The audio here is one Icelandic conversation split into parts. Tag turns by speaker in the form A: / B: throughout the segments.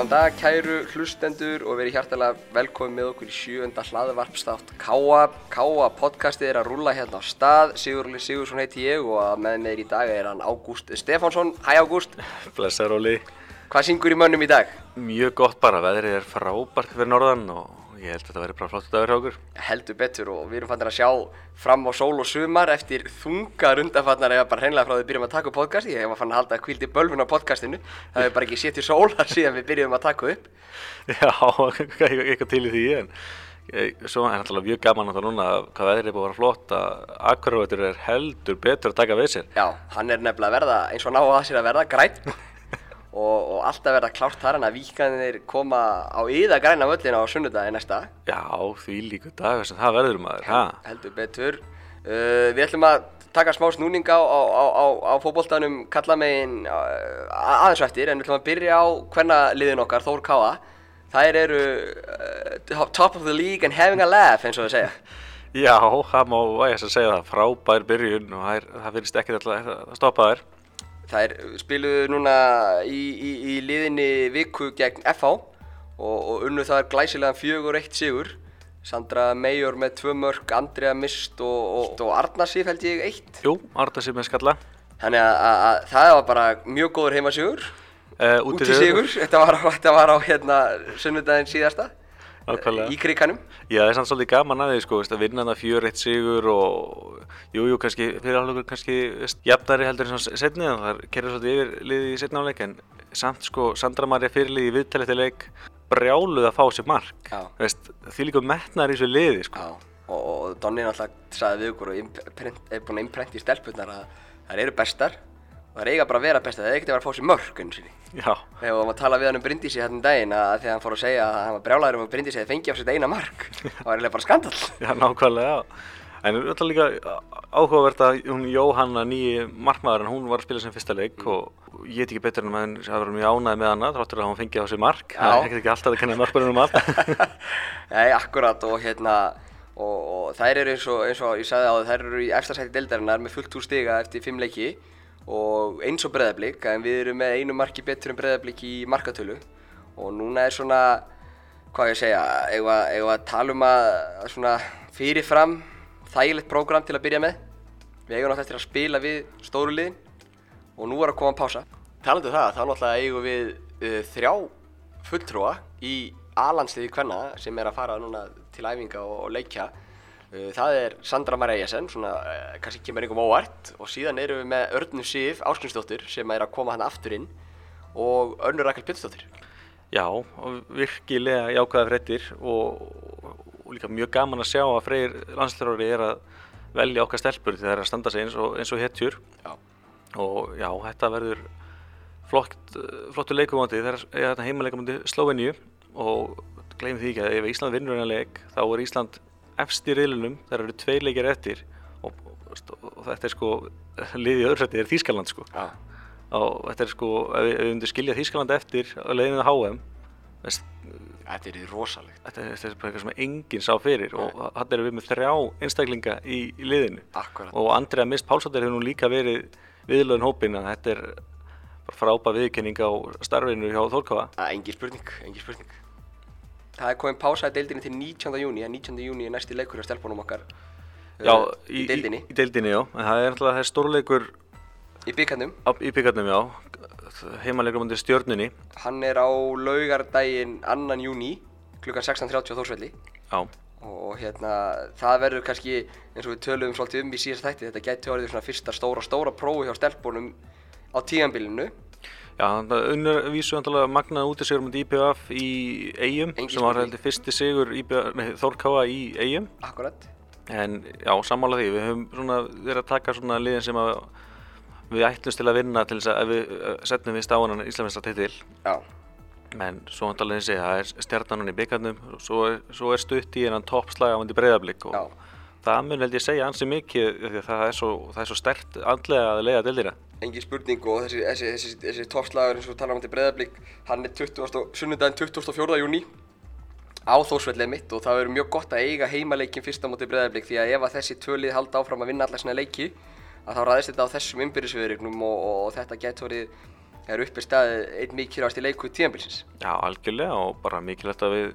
A: Góðan dag, kæru hlustendur og verið hjartalega velkomin með okkur í sjöunda hlaðvarpstátt Káa. Káa podcastið er að rúlla hérna á stað. Sigurli Sigursson heiti ég og að með mér í dag er hann Ágúst Stefánsson. Hæ Ágúst,
B: Blessar Óli.
A: hvað syngur í mönnum í dag?
B: Mjög gott bara, veðrið er frábært fyrir norðan og ég held að þetta verði bara flott dagur hjá okkur.
A: Heldur betur og við erum fannir að sjá fram á sól og sumar eftir þungar undanfannar eða bara hreinlega frá því við byrjum að taka upp podcasti. Ég hef fann að halda að kvíldi bölvun á podcastinu. Það hefur bara ekki sétt í sólar síðan við byrjum að taka upp.
B: Já, eitthvað til í því en ég- svo er náttúrulega mjög gaman að það núna að hvað veðrið er búið að vera flott að akkurvættur er heldur betur að taka við sér.
A: Já, hann er nefnilega að verða eins og ná að sér að verða græn og, og alltaf verða klárt þar en að víkanir koma á yða græna völlina á sunnudagi næsta
B: Já, því líku dagur sem það verður maður, ha?
A: heldur betur uh, Við ætlum að taka smá snúning á, á, á, á, á fótboltanum kallamegin uh, aðeins eftir en við ætlum að byrja á hvenna liðin okkar, Þór Káa Þær eru uh, top of the league and having a laugh eins og þau segja
B: Já, það má vægast að segja það, frábær byrjun og það, það finnst ekki alltaf að stoppa þær.
A: Þær spiluðu núna í, í, í liðinni viku gegn FH og, og unnu þar glæsilegan fjögur eitt sigur. Sandra Meijor með tvö mörg, Andrea Mist og, og, og Arna Sif held ég eitt.
B: Jú, Arda sér með skalla.
A: Þannig að, að, að það var bara mjög góður heimasigur,
B: Uh,
A: úti sigur. Þetta var, þetta var á hérna sunnudaginn síðasta. Í krikanum.
B: Já, það er samt svolítið gaman að því, sko, að vinna þarna fjör eitt sigur og jú, jú, kannski fyrir álugur kannski jafnari heldur en svona setni en það kerður svolítið yfir liðið í setni áleik en samt, sko, Sandra Marja fyrirlið í viðtæli eftir leik brjáluð að fá sér mark. Veist, því líka metnar í þessu liði, sko.
A: Og, og Donni náttúrulega sagði við okkur og er búinn að imprenta í stelpunnar að þær eru bestar og þær eiga bara að vera bestar, það er ekkert að vera að fá sér mörg einu sinni.
B: Já,
A: Þegar við varum að tala við hann um Bryndísi hérna um daginn að þegar hann fór að segja að hann var brjálæður um að Bryndísi hefði fengið á sitt eina mark það var eiginlega bara skandal
B: já, nákvæmlega, já. En það er líka áhugavert að hún Jóhanna nýji markmaður hún var að spila sem fyrsta leik og ég veit ekki betur en að hann hafa verið mjög ánæði með hana þráttur að hún fengi á sig mark.
A: Já.
B: það er ekkert ekki alltaf að kenna markmannum um
A: og hérna og, og þær eru eins og, eins og ég sagði á það þær eru í efsta sæti deildarinnar með fullt úr stiga eftir fimm leiki og eins og breðablík en við erum með einu marki betur en breðablík í markatölu. Og núna er svona hvað ég að segja, eigum að, að tala um að, að svona fyrirfram þægilegt prógram til að byrja með. Við eigum náttúrulega eftir að spila við stóru liðin. Og nú er að koma pása. Talandu um það, þá náttúrulega eigum við uh, þrjá fulltrúa í A-landsliði kvenna sem er að fara núna til æfinga og, og leikja það er Sandra Maria Esen svona uh, kannski kemur einhverjum óvart. Og síðan erum við með Örnu Sif Áskrinsdóttir sem er að koma hann aftur inn. Og Örnu Rakel Pittsdóttir
B: Já, virkilega jákvæða fréttir. Og, og líka mjög gaman að sjá að Freyr landslýrari er að velja okkar stelpur því það er að standa sig eins og, eins og hetjur.
A: Já.
B: og já, þetta verður flott, flottu leikumóti þegar er þetta heimaleikamondi Sloveníu og gleymið því ekki að ef Ísland vinnur hennar leik þá er Ísland efst í riðlunum þegar eru tvei leikir eftir og, og, þetta er sko liðið í öðru sæti er Þýskaland sko.
A: Já.
B: og þetta er sko, ef við, við myndum skilja Þýskaland eftir leiðinu HM veist,
A: Þetta er rosalegt.
B: þetta, er- þetta er bara eitthvað sem enginn sá fyrir og hann erum við með þrjá einstaklinga í, í liðinu.
A: Akkurat.
B: Og Andrea Mist Pálsóttir hefur nú líka verið viðlöðin hópin að þetta er frábæð viðkenning á starfinu hjá
A: er engin spurning, engin spurning Það er komin pása í deildinni til 19. júni en 19. júni er næsti leikur hjá stelpunum okkar uh,
B: Já,
A: í, deildinni,
B: í, í deildinni, já, en það er er stórleikur
A: í byggarnum
B: á, í byggarnum, já heimaleikur mútið stjörnunni
A: Hann er á laugardaginn 2. júni klukkan 16.30 á Þórsvelli
B: Já,
A: og hérna það verður kannski eins og við töluðum svolítið um í síðast þætti þetta gæti orðið svona fyrsta stóra stóra prófi hjá stelpunum á tíðanbílinu
B: Já, þannig að unnur vísu andalega magnaði út í sigur mútið IPF í
A: Engin
B: sem var heldur fyrsti sigur Þórkáfa í
A: Akkurat
B: En já, sammála því, við höfum svona verið að taka svona liðin sem að við ætlumst til að vinna til þess að við setnum við stáðan Íslamista titil.
A: Já,
B: en svo vantarlega þessi, það er stjarnan í byggarnum og svo svo er stutt í hennan toppslag á hundi breyðablík og
A: Já.
B: það mun held ég segja ansi mikið því að það er svo, svo stert andlega að leiða dildina
A: engin spurning og þessi, þessi, þessi, þessi toppslagur eins og talaðum um til breyðablík hann er 20. og- sunnudaginn 24. júni á Þórsvellið mitt og það verður mjög gott að eiga heimaleikin fyrsta móti breyðablík því að ef að þessi tvölið halda áfram að vinna alla svona leiki að þá ræðist þetta á þessum innbyrðisviðrygnum og, og, og þetta gæti orðið er uppi staðið einn mikilvægasti leikur tíðanbilsins.
B: Já, algjörlega og bara mikilvægt að við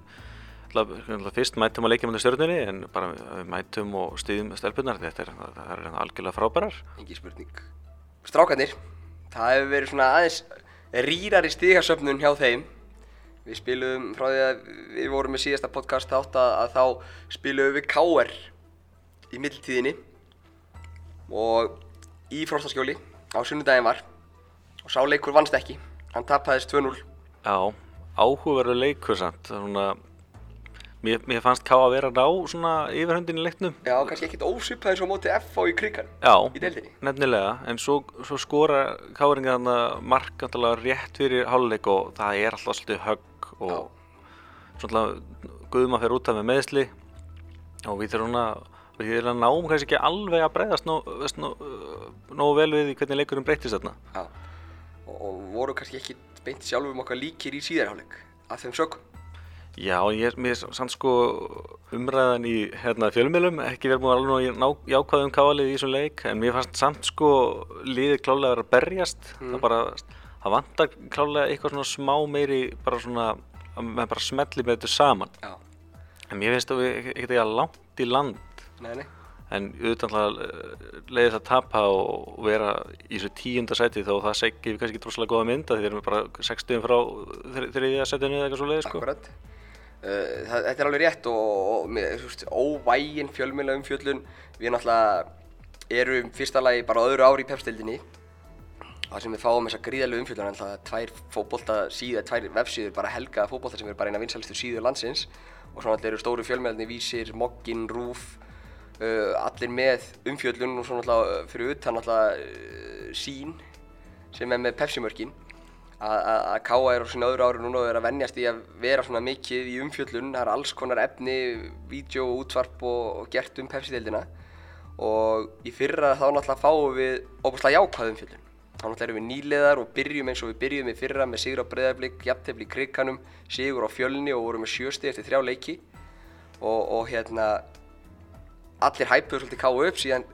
B: fyrst mætum að leikja með stjórnunni en bara við mætum og stýðum stelpunar þetta er, það er algjörlega frábærar.
A: Engi spurning. Strákanir, það hefur verið svona aðeins rýrar í stígasöfnun hjá þeim. Við spilum frá því að við vorum með síðasta podcast þátt að, að þá spilum við KR í middeltíðinni og í frostaskjóli á sunnudaginn var og sá leikur vannst ekki, hann tapæðist 2-0.
B: Já, áhugaverður leikur samt, svona, mér, mér fannst Ká að vera að ná svona yfirhundin í leiknum.
A: Já, kannski ekkert ósvipaði eins og á móti F á í krigan
B: Já,
A: í deildinni.
B: nefnilega, en svo, svo skora Káringa þarna mark náttúrulega rétt fyrir háluleik og það er alltaf svolítið högg og svona Guðma fer út af með meðsli og við þurfum að við þurfum að náum kannski ekki alveg að breyðast nógu nó, nó vel við í hvernig leikurinn breytist þarna.
A: Já, og, og voru kannski ekki beint sjálfum okkar líkir í síðarháleik af þeim sökum.
B: Já, ég er mér sann sko umræðan í hérna, fjölmjölum, ekki verið múið alveg ná, jákvæðum káalið í þessum leik, en mér fannst samt sko liðið klálega að vera að berjast, það bara, það vantar klálega eitthvað svona smá meiri, bara svona, maður bara smelli með þetta saman.
A: Já,
B: En mér finnst það ekki að langt í land,
A: nei, nei.
B: en auðvitað alltaf leiðist að tapa og vera í þessu tíunda seti þó það segir kannski ekki droslega góða mynda því þeir eru bara 60 frá þri- þriðja setinu eða eitthvað svo leiði sko.
A: Akkurat. Uh, það, þetta er alveg rétt og, og, óvægin fjölmjöla umfjöllun. Við náttúrulega erum fyrsta lagi bara öðru ári í pepstildinni. Það sem við fáum þessa gríðalegu umfjöllun, en það er tvær fótbolta síður, tvær vefsíður bara helgaða fótbolta sem eru bara eina vinsalistu síður landsins. Og svo náttúrulega eru stóru fjölmjölarnir Vísir, Moggin, Rúf, uh, allir með umfjöllun og svo náttúrulega uh, fyrir utan náttúrulega uh, sín sem er með pepsimörkin að, K.A. er á sín öðru ári núna og er að venjast í að vera svona mikið í umfjöllun það er alls konar efni, vídeo, útvarp og, og gert um Pepsi-deildina og í fyrra þá náttúrulega fáum við óbúslega jákvæð umfjöllun þá náttúrulega erum við nýliðar og byrjum eins og við byrjum í fyrra með sigur á breyðarblik, jafntefli í kriganum sigur á fjölni og vorum með sjösti eftir þrjá leiki og, og hérna allir hæpuðu svolítið K.A. upp síðan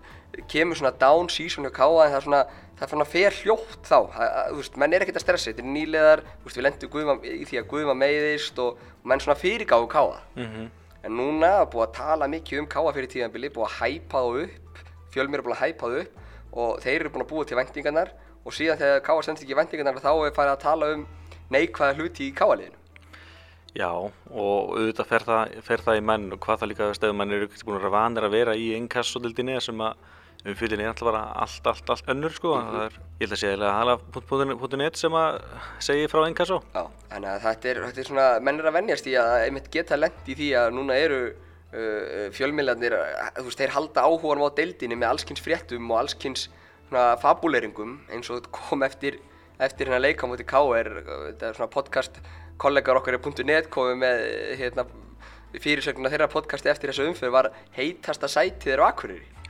A: kemur svona down season hjá K.A. en það er svona, það er svona fer hljótt þá, að, að, þú veist, menn er ekkert að stressa, þetta er nýleðar, þú veist, við lendum guðma, í því að Guðma meiðist og, og menn svona fyrirgáðu K.A.
B: Mm
A: En núna er búið að tala mikið um K.A. fyrir tíðanbili, búið að hæpa það upp, fjölmir er búið að hæpa það upp og þeir eru búin að búa til vendingarnar og síðan þegar K.A. stendur ekki vendingarnar þá er farið að tala um neikvæða hluti í K.A.liðinu.
B: Já, og auðvitað fer það, fer það í menn og hvað það líka stöðum menn eru að vanir að vera í inkassodildinni sem að umfylgin er alltaf bara allt, allt, allt önnur sko. Það er, ég held að segja að hala.net sem að segja frá inkasso.
A: Já, þannig að þetta er, þetta er svona, menn er að venjast í að einmitt geta lent í því að núna eru uh, fjölmiðlarnir, þú veist, þeir halda áhuganum á deildinni með allskynns fréttum og allskynns svona fabuleiringum eins og kom eftir, eftir hérna leika mútið K.R. Þetta er svona podcast, kollegar okkar er .net komið með hérna fyrirsögnuna þeirra podcasti eftir þessu umfyrir var heitasta sætið er á Akureyri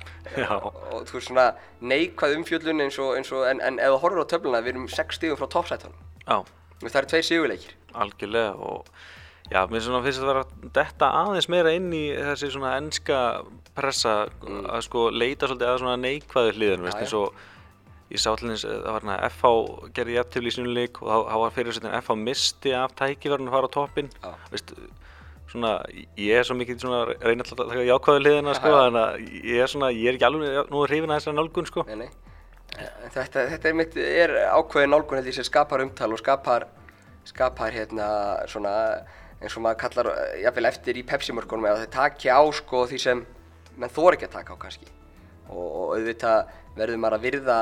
A: og þú veist svona neikvæð umfjöllun eins og, eins og en, en ef þú horfir á töfluna við erum 6 stigum frá toppsætunum. Það eru tveir sigurleikir.
B: Algjörlega og já, mér svona finnst þetta að vera detta aðeins meira inn í þessi svona enska pressa að sko leita svolítið að svona neikvæðu hliðin, veist, eins og ég sá allins, það var hérna FH gerði sínum leik og þá- var fyrir FH misti af tækifærun að fara á toppinn.
A: Já.
B: veist, svona, ég er svo mikið svona reyna alltaf að taka jákvæðu hliðina sko, þannig að ég er svona, ég er ekki alveg nú hrifin að þessari nálgun sko.
A: Nei, nei. Þetta, þetta er, mitt, er ákveðin nálgun held ég sem skapar umtal og skapar skapar hérna svona eins og maður kallar jafnvel eftir í Pepsi-mörkunum að þeir taki á sko því sem menn þor ekki að taka á kannski. Og, og auðvitað verður maður að virða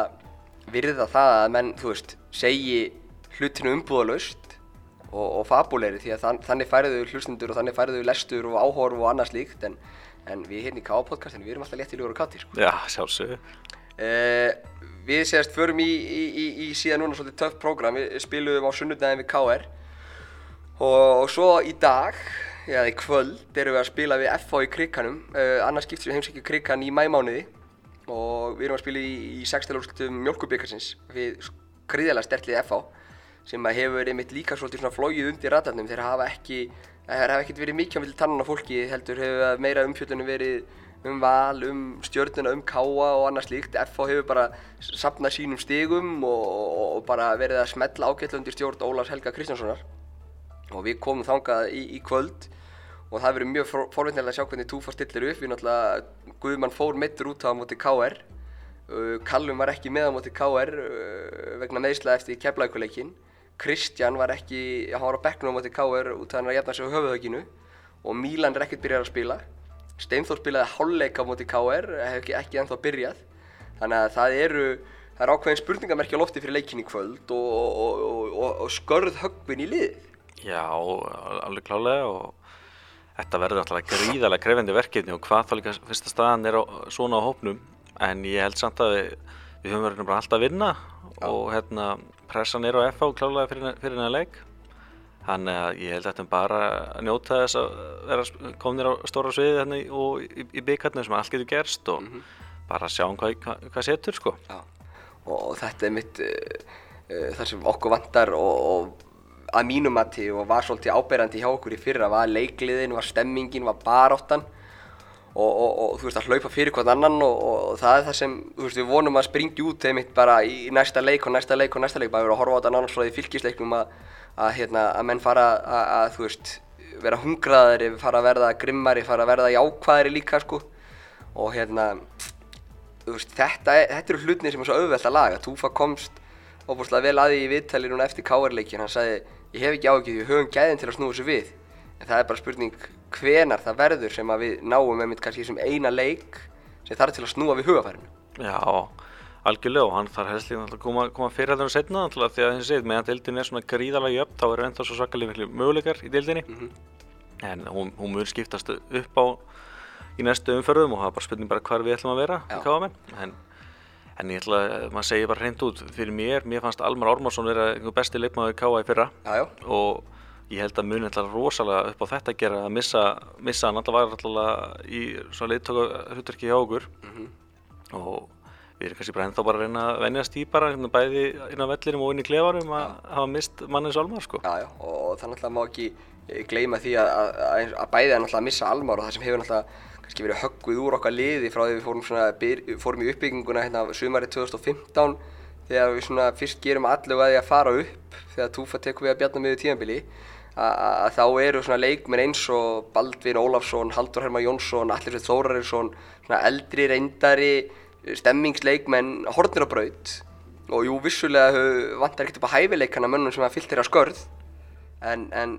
A: virða það að menn, þú veist, segi hlutinu umbúðalaust og, og fabuleiri því að þann, þannig færiðu hlustundur og þannig færiðu lestur og áhorf og annað slíkt en, en við hérna í K-podcastinu, við erum alltaf léttilegur og kátir sko.
B: Já, sjálfsögðu.
A: Uh, við sérst förum í, í, í, í síðan núna svolítið töff prógram, við spiluðum á sunnudaginn við KR og, og svo í dag, eða í kvöld erum við að spila við FH í krikanum, uh, annars skiptum við heimsækju krikan í mæmánuði og við erum að spila í, í sextelúrslutum mjölkubikarsins við gríðilega stertlið FH sem að hefur einmitt líka svolítið svona flóið undir ratarnum þeir hafa ekki þeir hafa ekkert verið mikið á milli tannan á fólki heldur hefur meira umfjöllunum verið um val, um stjörnuna, um káa og annað slíkt. FH hefur bara sapnað sínum stigum og, og, og bara verið að smetla ágætla undir stjórn Ólafs Helga Kristjánssonar. Og við komum þangað í, í kvöld og það verið mjög forveitnilega að sjá hvernig Túfa stillir upp. Við náttúrulega, Guðmann fór meittur út á móti KR. Uh, Kallum var ekki með á móti KR uh, vegna meðsla eftir keflaugkuleikin. Kristján var ekki, hann var á bekknum á móti KR út af hann að jafna sig á höfuðhöginu og Mílan er ekkert byrjað að spila. Steinþór spilaði hálfleik á móti KR, hef ekki, ekki ennþá byrjað. Þannig að það eru, það er ákveðin spurningamerki á lofti fyrir leikin í kvöld og, og, og, og skörð höggvin í liðið.
B: Já, alveg klálega og þetta verður alltaf gríðarlega krefendi verkefni og hvað þá líka fyrsta staðan er á, svona á hópnum en ég held samt að við, við höfum verið bara alltaf að vinna. Og hérna pressan er á FH klálega fyrir, fyrir hennar leik Þannig að ég held að þetta er bara að njóta þess að vera kominir á stóra sviði hérna og í, í byggjarnir sem allt getur gerst og mm -hmm. bara sjá um hvað, hvað, hvað setur sko.
A: Já, og þetta er mitt uh, uh, þar sem okkur vandar og, og að mínum mati og var svolítið áberandi hjá okkur í fyrra var leikliðin, var stemmingin, var baráttan og, og, og þú veist að hlaupa fyrir hvern annan og það er það sem, veist, við vonum að springi út þeim eitt bara í næsta leik og næsta leik og næsta leik, bara við erum að horfa á þetta frá því fylgisleiknum að að, hérna, að menn fara að, að þú veist, vera hungraðari, fara að verða grimmari, fara að verða jákvæðari líka sko. Og hérna, veist, þetta, þetta eru hlutnir sem er svo auðvelt að laga. Túfa komst óbúslega vel aði í viðtali núna eftir káarleikin, hann sagði ég hef ekki ágjörði, við höfum gæðin til að snúa þessu við. En það er bara spurning hvenar það verður sem að við náum einmitt kannski sem eina leik sem þarf til að snúa við hugafærinu.
B: Já, Algjörlega og hann þarf helst líka að koma, koma fyrir að það setna því að þess að segið, meðan deildin er svona gríðalega jöfn þá er ennþá svo svakalega miklu möguleikar í deildinni mm -hmm. en hún, hún mun skiptast upp á í næstu umförðum og það er bara spurning bara hvar við ætlum að vera Já. í KVM en, en ég ætla að maður segja bara hreint út fyrir mér, mér fannst Almar Ormarsson vera einhver besti leikmaður í KVM fyrra
A: Já,
B: og ég held að mun ætla rosalega upp á þetta að gera að missa, missa hann alltaf var alltaf í svona leittóka hlutverki hjá okkur mm -hmm. og við erum kannski bara ennþá bara að reyna að venjast í bara hérna bæði inn á vellinum og inn í klefarum að ja. hafa mist mannins Almar sko.
A: Já, já, og það náttúrulega má ekki eh, gleyma því að, að, að bæði er náttúrulega að missa Almar og það sem hefur náttúrulega kannski verið höggvið úr okkar liði frá því við fórum, svona, byr, fórum í uppbygginguna hérna sumarið 2015 þegar við svona fyrst gerum allu að fara upp þegar Túfa tekur við að bjarna miður tíðanbili að þá eru svona leikminn eins og Baldvin Ólafsson, Haldur Hermann Jónsson, Allir Þórarinsson, svona eldri reyndari stemmingsleikmenn hornir á braut og jú, vissulega vantar ekkert upp á hæfileikana mönnum sem að fyllt þeirra skörð en, en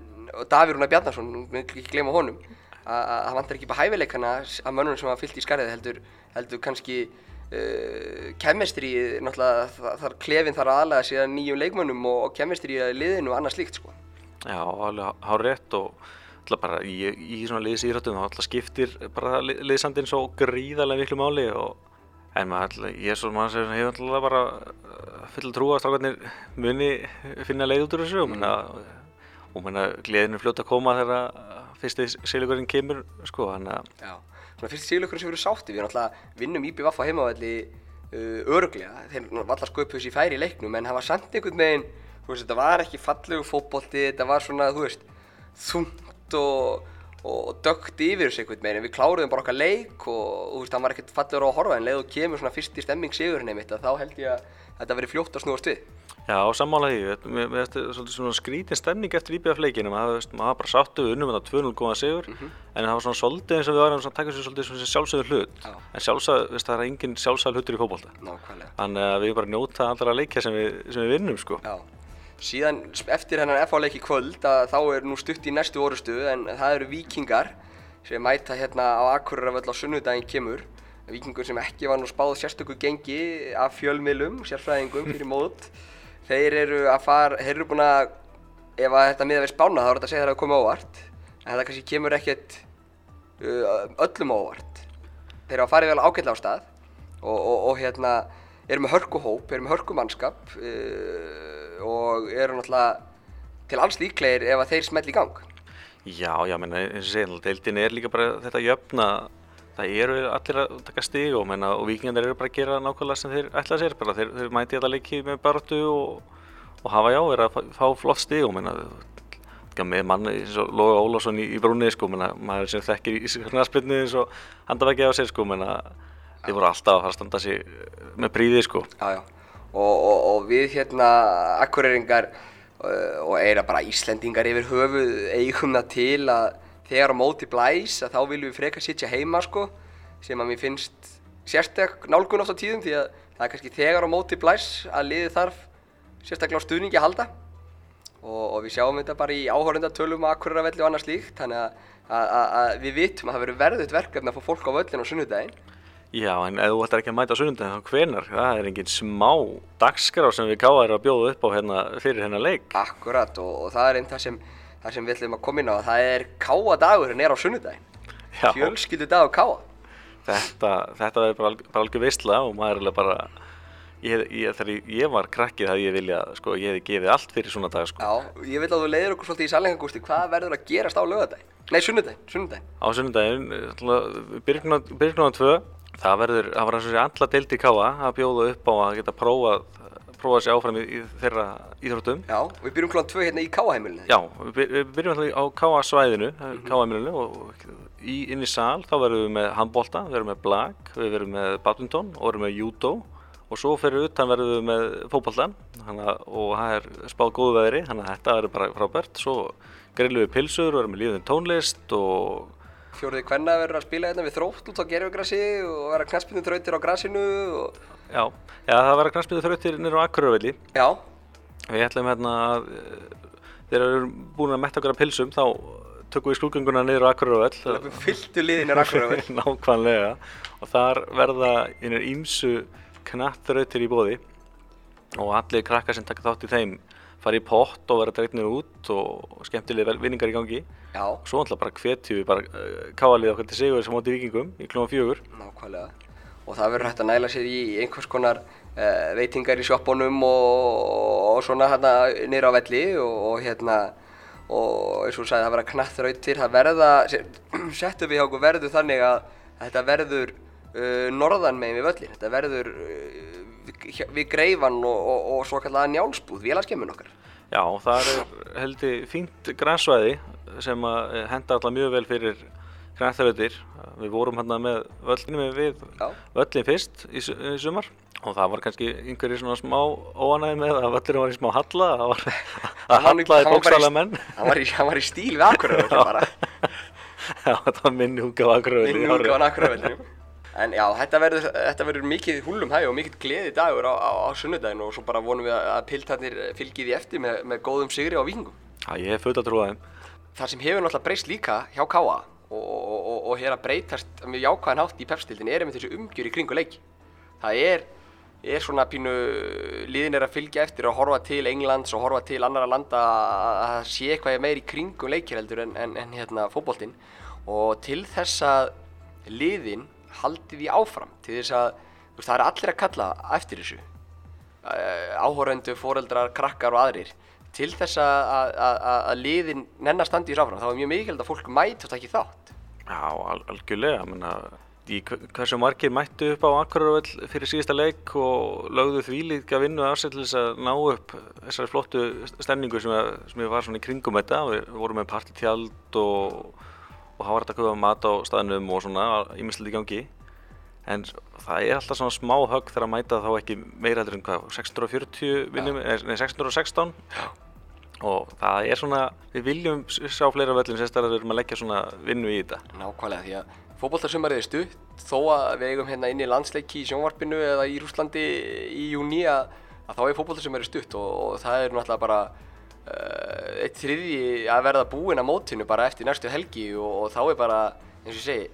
A: Davíð Rúnar Bjarnarsson, ekki gleyma honum að það vantar ekki upp á hæfileikana að mönnum sem að fyllt í skarðið heldur, heldur kannski uh, kemestri, náttúrulega þar klefinn þar aðalega síðan nýjum leikmönnum og, og kemestri í liðinu og annað slíkt sko.
B: Já, alveg hár rétt og bara í, í svona liðsýrötum þá alltaf skiptir bara liðsandinn svo gríðarlega miklu máli og En maður, ég er svo maður sem hefur alltaf bara uh, full trú að strákarnir muni finna leið út úr þessu mm. og menna gleðinu fljóta að koma þegar fyrsti sílugurinn kemur sko þannig að
A: Já, svona fyrsti sílugurinn sem erum sátti, við erum alltaf vinnum Íbí Vaffa heimavalli uh, öruglega, þeir var alltaf sköpuð sér færi í leiknum en það var samt einhvern veginn, þú veist, þetta var ekki fallegu fókbólti, þetta var svona, þú veist, þungt og og dögt yfir þessu einhvern veginn, við kláruðum bara okkar leik og þú veist, það var ekkert fallur á að horfa en leið og kemur svona fyrst í stemming sigurinn einmitt þá held ég að þetta verið fljótt að snúast við.
B: Já, sammálaði ég, við ættum svona skrítin stemning eftir IBF-leikinu, maður hafa bara sattu við unnum þetta 2-0 góða sigur mm -hmm. en það var svona svolítið eins og við varum að taka sér svolítið svona sjálfsögur hlut Já. en sjálfsög, það er engin sjálfsögur hlutur í fókbólta. Þannig að við bara njóta allra leikja sem við, sem við vinnum sko.
A: Já. Síðan eftir hennar FH-leik í kvöld að þá er nú stutt í næstu orustu en það eru vikingar sem mæta hérna á Akureyravöll á sunnudaginn kemur. Vikingur sem ekki var nú spáð sérstöku gengi af fjölmiðlum, sérfræðingum fyrir mót. Þeir eru að fara, þeir eru búin að, ef að þetta miða við spána þá er þetta að segja það að koma óvart. En það kannski kemur ekkert uh, öllum óvart. Þeir eru að fara vel ágætla á stað og, og, og hérna eru með hörku hóp, eru með hörku mannskap. Uh, og eru náttúrulega til alls líklegir ef að þeir smell í gang.
B: Já, já, menn eins og segja, deildin er líka bara þetta jöfna, það eru allir að taka stig og, menna, og vikingarnir eru bara að gera nákvæmlega sem þeir ætlaði sér, bara þeir, þeir mæti þetta leiki með barðu og, og hafa já, verið að fá flott stig og menna, með mann eins og Lóga Ólafsson í, í brúnni sko, menna, maður sem þekkir í knarspilni eins og handaveggi á sér sko, menna, þið voru alltaf að fara að standa sig með príði sko.
A: Já, já, og, og, og við hérna akkureringar uh, og eira bara Íslendingar yfir höfuð eigum það til að þegar á móti blæs að þá viljum við freka sitja heima sko sem að mér finnst sérstak nálgun oft á tíðum því að það er kannski þegar á móti blæs að liði þarf sérstaklega á stuðningi að halda. Og, og við sjáum þetta bara í áhörundatölum og akkureravelli og annað slíkt þannig að, að, að, að við vitum að það verður verðut verkefni að fá fólk á völlin á sunnudaginn
B: Já, en ef þú ætlar ekki að mæta á sunnundaginn þá hvenar, það er engin smá dagskrá sem við káðar að bjóða upp á hérna, fyrir hennar leik.
A: Akkurat og, og það er einn það sem, það sem við ætlum að koma inn á. Það er káadagurinn er á sunnudaginn.
B: Já.
A: fjölskyldu dagur káa
B: Þetta, þetta er bara, bara algjör veistla og maður er alveg bara, ég, ég, þegar ég, ég var krakkið það ég vilja, sko, ég hefði gefið allt fyrir svona dag, sko.
A: Já, ég vil að þú leiðir okkur svolítið í sælingagústi hvað verður að gerast á lögadaginn Nei, sunnudaginn, sunnudaginn.
B: Á sunnundaginn, byrjum á tvö, það verður, það var eins og sé alla deildi káa að bjóða upp á að geta prófað, prófað sér áfram í, í þeirra íþróttum.
A: Já, við byrjum klokkan tvö hérna í káaheimilinu
B: Já, við byr- við byrjum alltaf á káa svæðinu, káa og í, inn í sal þá verðum við með handbolta, við verðum með blag, við verðum með badminton og verðum með judo og svo fyrir utan verðum við með fótboltan og það er spáð góðu veðri, þannig að þetta verður bara frábært. Svo grillum við pilsur, verðum með líðin tónlist og
A: Fjóriði kvenna verður að spila hérna við þrótt út á gerfugrassi og vera knaspinu þrautir á grassinu og...
B: já, já það verður knastbyggðu þrautir nýra á Akureyravelli.
A: Já,
B: Við ætlum hérna að þegar við erum búin að metta okkur af pilsum þá tökum við skrúgönguna niður á Akureyravell
A: við fylltu liðinu rakkuröfur
B: Nákvæmlega. Og þar verða einir ímsu knattrautir í bóði og allir krakkar sem taka þátt í þeim fara í pott og vera dregnir út og skemmtilega vinningar í gangi.
A: Já,
B: og svo ætla bara hvetjum við bara uh, káalið okkar til sigur sem móti vikingum í klúma fjögur.
A: Nákvæmlega. Og það verður hægt að næla sér í einhvers konar uh, veitingar í sjoppunum og, og svona hérna niður á velli og, og hérna og eins og sagði það verða knattrautir það verða, settum við hjá okkur verður þannig að þetta verður uh, norðan megin við völlin þetta verður uh, við, við greifan og, og, og svo kallaða njálsbúð, vélaskemmun okkar.
B: Já, það er heldur fínt grænsvæði sem eh, henda alltaf mjög vel fyrir knattrautir við vorum hérna með völlinu við
A: Já.
B: völlin fyrst í, í sumar. Og það var kannski einhverjir svona smá óanæði með að völlinu var í smá halla það var að hallaði bókstæðlega menn.
A: hann var var í stíl við akkuröfur bara.
B: Já, þetta var minni húka á Akureyri
A: Minni útgáfan akkuröfur En já, þetta verður, þetta verður mikið húlum hæg og mikið gleði dagur á, á, á sunnudaginn og svo bara vonum við að piltarnir fylgi því eftir með, með góðum sigri á vikingum.
B: Já, ég hef fullt að trúa þeim
A: Það sem hefur náttúrulega breyst líka hjá Káa og, og, og, og hér að breytast með jákvæðan hátt í pepstildin er með þessu umgjör í kringu leiki. Það er, er svona pínu, liðin er að fylgja eftir og horfa til Englands og horfa til annara landa að sé eitthvað meir í kringum leikir heldur en, en, en hérna fótboltinn og til þess að liðin haldi því áfram til þess að veist, það er allir að kalla eftir þessu. Áhórendu, foreldrar, krakkar og aðrir. Til þess að, liðin nennar standi í sáfram þá er mjög mikilvægt að fólk mæti og taki þátt.
B: Já, al algjörlega menna, í hver- hversu margir mættu upp á Akureyravöll fyrir síðasta leik og lögðu því líka vinnu af sér til þess að ná upp þessari flottu stemningu sem, að, sem var svona í kringum þetta. Við vorum með partitjald og, og hafa hægt að köpa mat á staðnum og svona ímislegt í gangi. En það er alltaf svona smá högg þegar að mæta þá ekki meira heldur en hvað 640 vinnum, nei 616 og það er svona við viljum sjá fleira völlum sérstaklega við erum að leggja svona vinnu í þetta.
A: Nákvæmlega því að fótboltarsumarið er stutt. Þó að við eigum hérna inn í landsleiki í sjónvarpinu eða í Rúslandi í júni að, að þá er fótboltarsumarið stutt og, og það er náttúrulega bara eitt þriðji að verða búinn að mótinu bara eftir næstu helgi og, og þá er bara eins og ég segi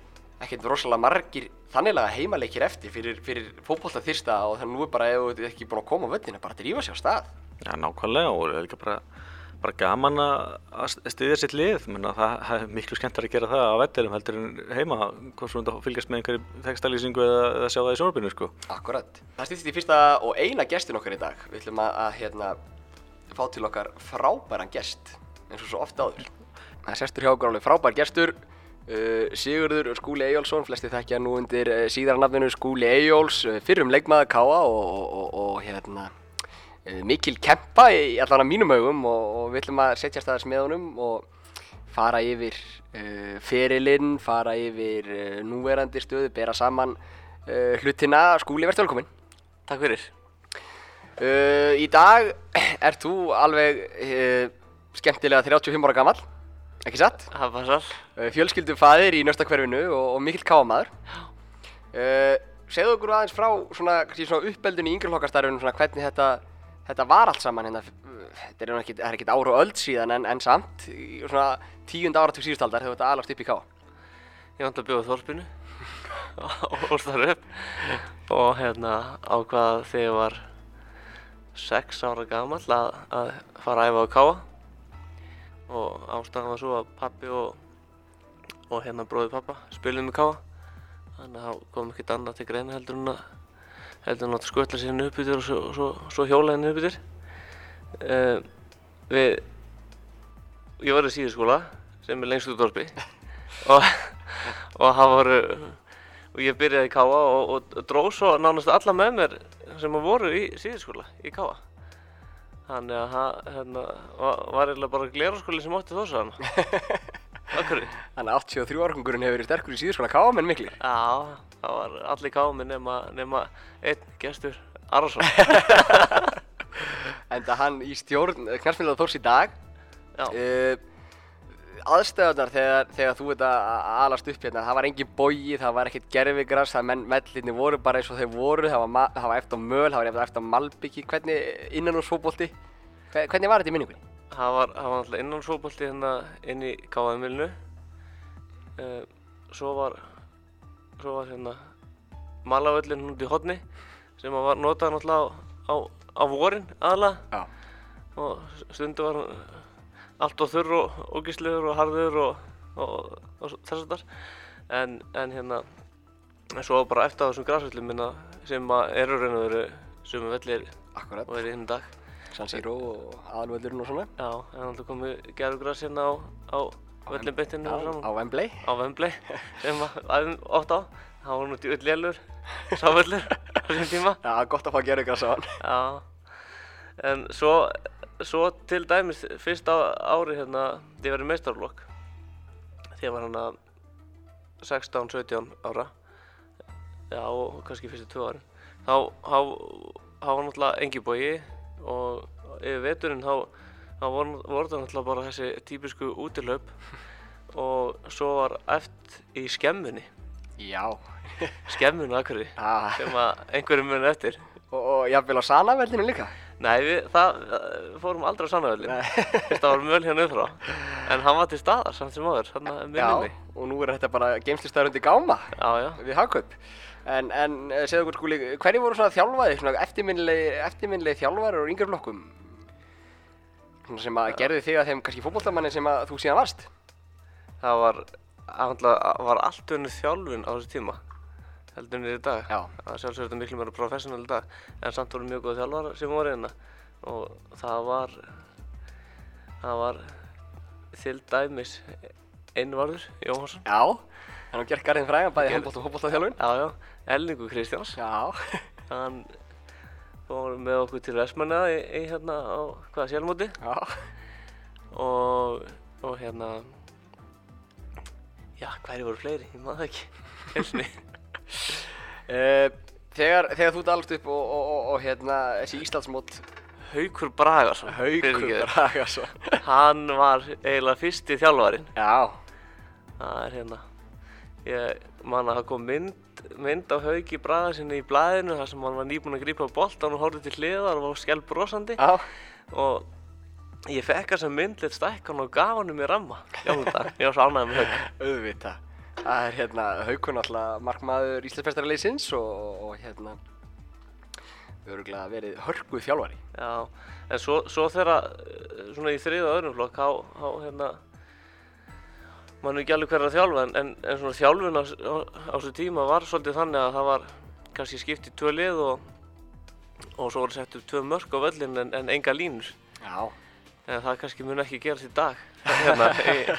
A: ekkert rosalega margir þanniglega heimaleikir eftir fyrir, fyrir fótbolta þyrsta og þannig nú er bara ef þú ert ekki búinn að koma á völlina bara drífa sér á stað
B: Já, nákvæmlega og það er líka bara, bara gaman að styðja sitt lið Menna, það, það er miklu skemmtar að gera það á vellirum heldur en heima hvort svo að fylgjast með einhverju textalýsingu eða, eða sjá það í sjónarbyrnu sko.
A: Akkurat. Það stýttist í fyrsta og eina gestin okkar í dag. Við ætlum að, að hérna, fá til okkar frábæran gest, eins og svo ofta áður. Það er sestur hjá okkur alveg frábær gestur, uh, Sigurður Skúli Eyjólfsson, flesti þekkja nú undir uh, síðarnafninu Skúli Eyjóls, uh, fyrrum leikmaður Káa og, og, og, og hérna, uh, mikil kempa í allan að mínum augum og, og við ætlum að setja staðars með honum og fara yfir uh, ferilinn, fara yfir uh, núverandi stöðu, bera saman uh, hlutina. Skúli, verður velkominn.
C: Takk fyrir.
A: Uh, í dag ert þú alveg uh, skemmtilega 35 ára gammal, ekki satt?
C: Það passar.
A: Uh, fjölskyldu faðir í nöstakverfinu og, og mikill káamaður. Uh, segðu okkur aðeins frá svona, svona uppeldun í yngreflokkastarfinu, svona hvernig þetta, þetta var allt saman hérna. uh, Þetta er er ekkit ára og öld síðan en, en samt, í svona tíund áratug síðustaldar þegar þetta alast upp í ká.
C: Ég vant að bjóða þorpinu og starf upp og hérna ákvað þegar ég var sex ára gamall að, að fara að æfa á káa og ástæðan var svo að pappi og, og hérna bróði pappa spilum með káa þannig að það kom ekkert annað til greina heldur en að heldur en að skvölla sér henni upp yfir og svo, svo, svo hjóla henni upp yfir uh, við ég var í síðuskóla sem er lengst út dorpi og, og það voru og ég byrjaði í Káa og, og dróð svo nánast alla með mér sem voru í síðuskóla í Káa þannig að það hérna, var, eiginlega bara gleraskóli sem átti þós að hana Akkur
A: Þannig að 83 árgangurinn hefur verið sterkur í síðuskóla káamenn mikli.
C: Já, það var allir Káa með nema, nema einn gestur Arason.
A: Enda hann í stjórn knarfnilega þórs í dag.
C: Já,
A: Uh, aðstöðunar þegar, þegar þú ert að alast upp hérna, það var engin bogi, það var ekkert gerfigras, það menn, mellinni voru bara eins og þeir voru, það var, það var eftir á möl, það var eftir á malbyggi, hvernig innan úr svóbolti, hvernig var þetta í minningunni?
C: það var, það var alltaf innan sóbolti hérna inn í Káa-emilinu uh, svo var svo var hérna malavöllin í hodni sem var notað náttúrulega á, á, á vorin aðalega
A: Já.
C: og stundu var hann allt og þurr og ógíslegur og harður og, og, og þess að þar en, en hérna en svo bara eftir á þessum græsvöllum minna sem eru raun og veru sem vellir
A: Akkurat,
C: og er í hinn dag.
A: San Siro og aðalvöldurinn og svona.
C: Já, en alltaf komið gerðugræs hérna á, á völlin beintinu og
A: á Wembley.
C: á Wembley sem að æfum oft á. Það var nú djúvill lélur sá völlur á þessum tíma.
A: Já, gott að fá gerfigras á hann.
C: Já, en svo, svo til dæmis fyrsta ári hérna þegar ég var í meistarflokk þegar var hann að 16-17 ára já og kannski fyrstu tvö árin þá, var náttúrulega engi bogi og yfir veturinn þá, voru, það náttúrulega bara þessi típisku útilöp og svo var eft í skemmunni
A: Já.
C: skemmunni akkurri
A: Ah,
C: sem að einhverjum muni eftir
A: og, og jafnvel á Sanaveldinu líka.
C: Nei, við það, við fórum aldrei á Sannavöllin það var möl hérna upp frá En hann var til staðar samt sem áður, hann að
A: Já,
C: minni
A: og nú er þetta bara geimslistæður undir gáma.
C: Já, já.
A: við Hagkaup. En, en eh, segðu okkur skúli, hverju voru svona þjálfaði, svona eftirminnlegi þjálfarar úr yngri flokkum? Svona sem að gerði þig að þeim kannski fótbollamanni sem að þú síðan varst?
C: Það var, andla, var allt önnu þjálfun á þessu tíma heldur en í dag. Sjálfsögur þetta miklu meira professional í dag En samt voru mjög góð þjálfar sem voru hérna. Og það var Það var til dæmis Einvarður Jóhansson
A: Já, hann har gert garðin frægan bæði handbótt og fótbollaþjálfun
C: Já, já, Elningu Kristjáns.
A: Já,
C: Hann fór með okkur til Vestmanna í, í hérna á hvaða sjálfmóti
A: já,
C: og, og hérna já, hverju voru fleiri, ég maður það ekki. Helni
A: þegar, þegar þú dalst upp og, og, og, og hérna þessi Íslandsmót
C: Haukur Bragason
A: Haukur. Bragason.
C: Hann var eiginlega fyrsti þjálfarinn.
A: Já,
C: Það er hérna Ég man að það kom mynd, mynd af Hauki Bragasinni í blæðinu þar sem hann var nýbúinn að grípa boltan og horfði til hliðar og var skell brosandi
A: já,
C: og ég fekk þessa mynd lit stækkan og gaf hann um í ramma. Jónum þetta, ég var svo ánægð með Hauk
A: auðvitað Það er hérna Haukur náttúrulega markmaður Íslandsfestarleysins og, og hérna örgulega verið hörguð þjálfari.
C: Já, en svo, svo þegar eh, svona í þriða öðrum flokk þá, þá hérna mann er ekki alveg hver að þjálfa en, en, en svona þjálfun á, á, á þessu tíma var svolítið þannig að það var kannski skipt í tvö lið og, og svo voru sett upp tvö mörk á völlin en, en enga línur.
A: Já,
C: en það kannski mun ekki gerast í dag hérna, e,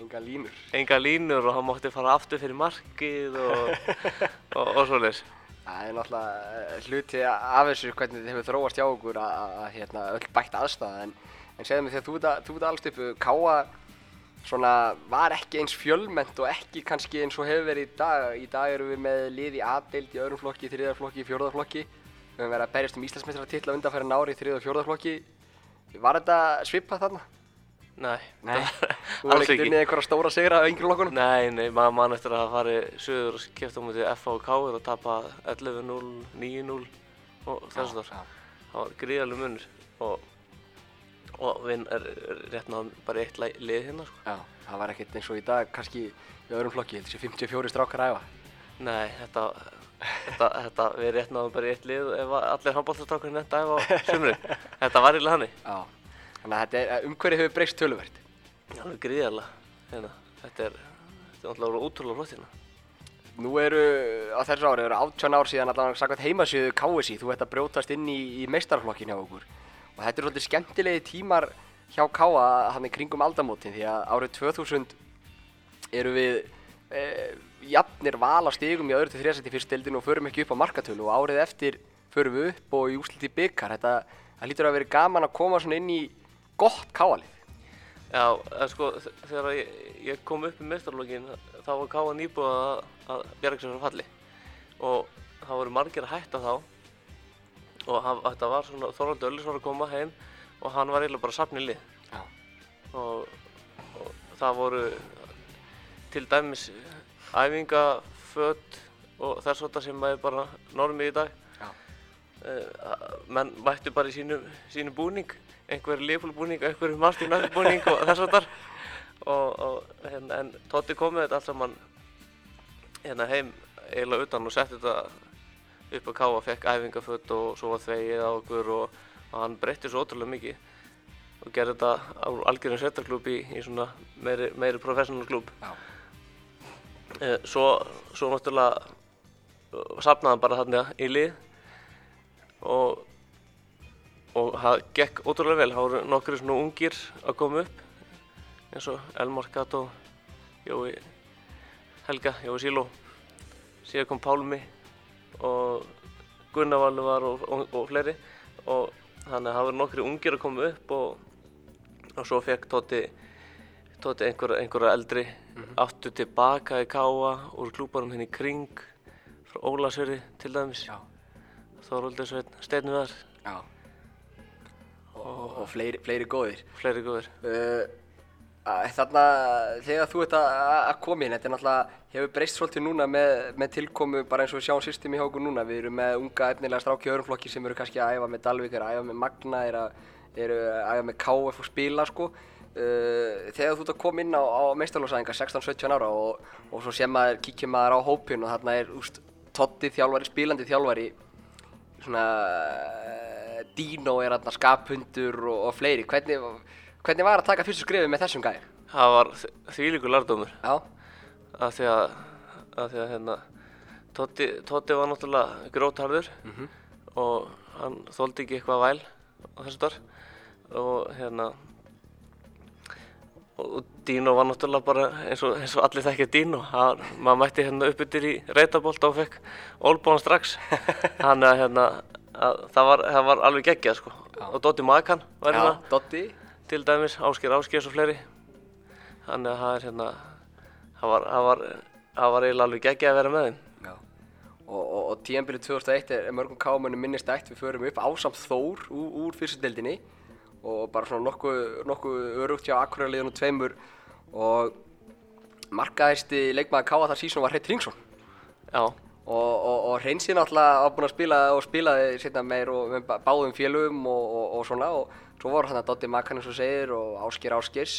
A: enga, línur.
C: Enga línur og hann mátti fara aftur fyrir markið og, og, og svoleiðis.
A: Það er náttúrulega eh, hluti af þessu hvernig þið hefur þróast hjá okkur að, að, að hérna, öll bætt aðstæða en, en segðu mig þegar þú ert að- þú ert alls upp Káa svona var ekki eins fjölmennt og ekki kannski eins og hefur verið í dag? Í dag erum við með lið í A-deild í öðrum flokki, þriðarflokki, fjórðarflokki við höfum verið að berjast um Íslandsmeistra undan fyrir nári í þriðar og fjórðarflokki var þetta svipað þarna?
C: Nei,
A: Nei, þú var ekkert
C: ekki.
A: unnið einhverja stóra sigra á yngri flokkunum?
C: Nei, nei, maður mann eftir að hafa farið söður og kæft á mútið FH og Káir og tapa 11-0, 9-0 og þess að það. Var gríðarlega munur og, og við er, rétt náðum bara eitt lið hérna sko.
A: Já, það var ekkert eins og í dag kannski í öðrum flokki, heldur sé 54 strákar æfa.
C: Nei, þetta, þetta, þetta, við rétt náðum bara í eitt lið ef allir handbóltastrákurinn þetta ef á sumrin. Þetta var eiginlega hannig.
A: Þannig að þetta er, umhverfið hefur breyst töluvert.
C: Alveg gríðarlega. Hérna. Þetta er, náttúrulega útrúlega flott hérna.
A: Nú eru, á þessu ári, eru 18 ár síðan allavega sakvæmt heimasíðu KSI, þú ert að brjótast inn í, í meistarflokkin hjá okkur. Og þetta eru svolítið skemmtilegi tímar hjá KA hann í kringum aldamótin því að árið 2000 eru við e, jafnir val á stigum í öðru til þriðasætti fyrst deildinu og förum ekki upp á markatölu og árið eftir förum við upp og í úsliti byggar. Þetta það lítur að vera gaman að koma svona inn í gott KA-lið.
C: Já, sko, þegar ég, ég kom upp í meistarlógin þá var Káa nýbúið að, að bjarga sér frá falli og það voru margir að hætta þá og hann, þetta var svona, Þorvaldur Öllis var að koma heim og hann var eiginlega bara að safna í lið
A: Já.
C: og, og það voru til dæmis æfingaföt og þess að sem er bara normið í dag
A: Já.
C: uh, menn mættu bara í sínu, sínu búning einhver Liverpool-búning, einhver Martin Öll-búning og þess að þar og, og hérna, en Totti kom með þetta allt saman hérna heim eiginlega utan og setti þetta upp að káa, fekk æfingaföt og svo var þvegið á okkur og, og hann breytti svo ótrúlega mikið og gerði þetta á algjörðin svetarklúb í, í svona meiri, meiri professional klúb
A: Já.
C: Eh, svo, svo náttúrulega uh, safnaði hann bara þarna í lið og og það gekk ótrúlega vel, það voru nokkri svona ungir að koma upp eins og Elmar Gato, Jói Helga, Jói Síló. Síðan kom Pálmi og Gunnar Valvar og, og, og fleiri. Og þannig að það voru nokkri ungir að koma upp og, og svo fekk Tóti Tóti einhverja einhver eldri aftur tilbaka í Káa úr klúbarum henni í kring frá Ólasverði til dæmis. Þorvaldur Sveinn, Steinuðar
A: Já. Og, og fleiri, fleiri góðir.
C: fleiri góðir
A: Uh, þarna, þegar þú ert að, koma inn, þetta er náttúrulega, hefur breyst svolítið núna með, með tilkomu, bara eins og við sjáum systemi hjá okkur núna, við erum með unga efnilega stráki í öðrum flokki sem eru kannski að æfa með Dalvik, eru að æfa með Magna, eru að, eru að æfa með KF og spila, sko. Uh, þegar þú ert að koma inn á, á meistarlósæðingar, 16-17 ára og, og svo sem maður, kíkja maður á hópin og þarna er, úst, Totti þjálfari, spilandi þjálfari, svona Dino er þarna skaphundur og, og fleiri, hvernig, hvernig var að taka fyrstu skrifið með þessum gæði?
C: það var þvílíkur lardómur
A: Já,
C: að því að, að, því að hérna, Totti, Totti var náttúrulega grótharður og hann þóldi ekki eitthvað væl á þessu þar og hérna og Dino var náttúrulega bara eins og, eins og allir þekkja Dino. Hann, maður mætti hérna upp yfir í reytabólt og fekk ólbóna strax. Þannig að hérna það, var, það var alveg geggjað sko. Og Dotti Makan var
A: já,
C: hérna.
A: Dotti
C: til dæmis, Ásker Áskers og fleiri. Þannig að það er hérna það var, það var, það var eiginlega alveg geggjað að vera með þeim.
A: Já. Og, og, og tíðanbyrju 2001 er, er mörgum kámanum minnist ætt. Við förum upp ásamt Þór úr, úr fyrstu deildinni. Og bara svona nokkuð nokku örugt hjá Akureyliðun og tveimur. Og markaðisti leikmaður káa þar sísón var Hreit Ringsson
C: já,
A: og, og, og Hreinsi náttúrulega var búinn að spila og spilaði setna meir og með bá- báðum félögum og, og, og svona. Og svo voru hann að Dotti Makan eins og segir og Ásker Áskers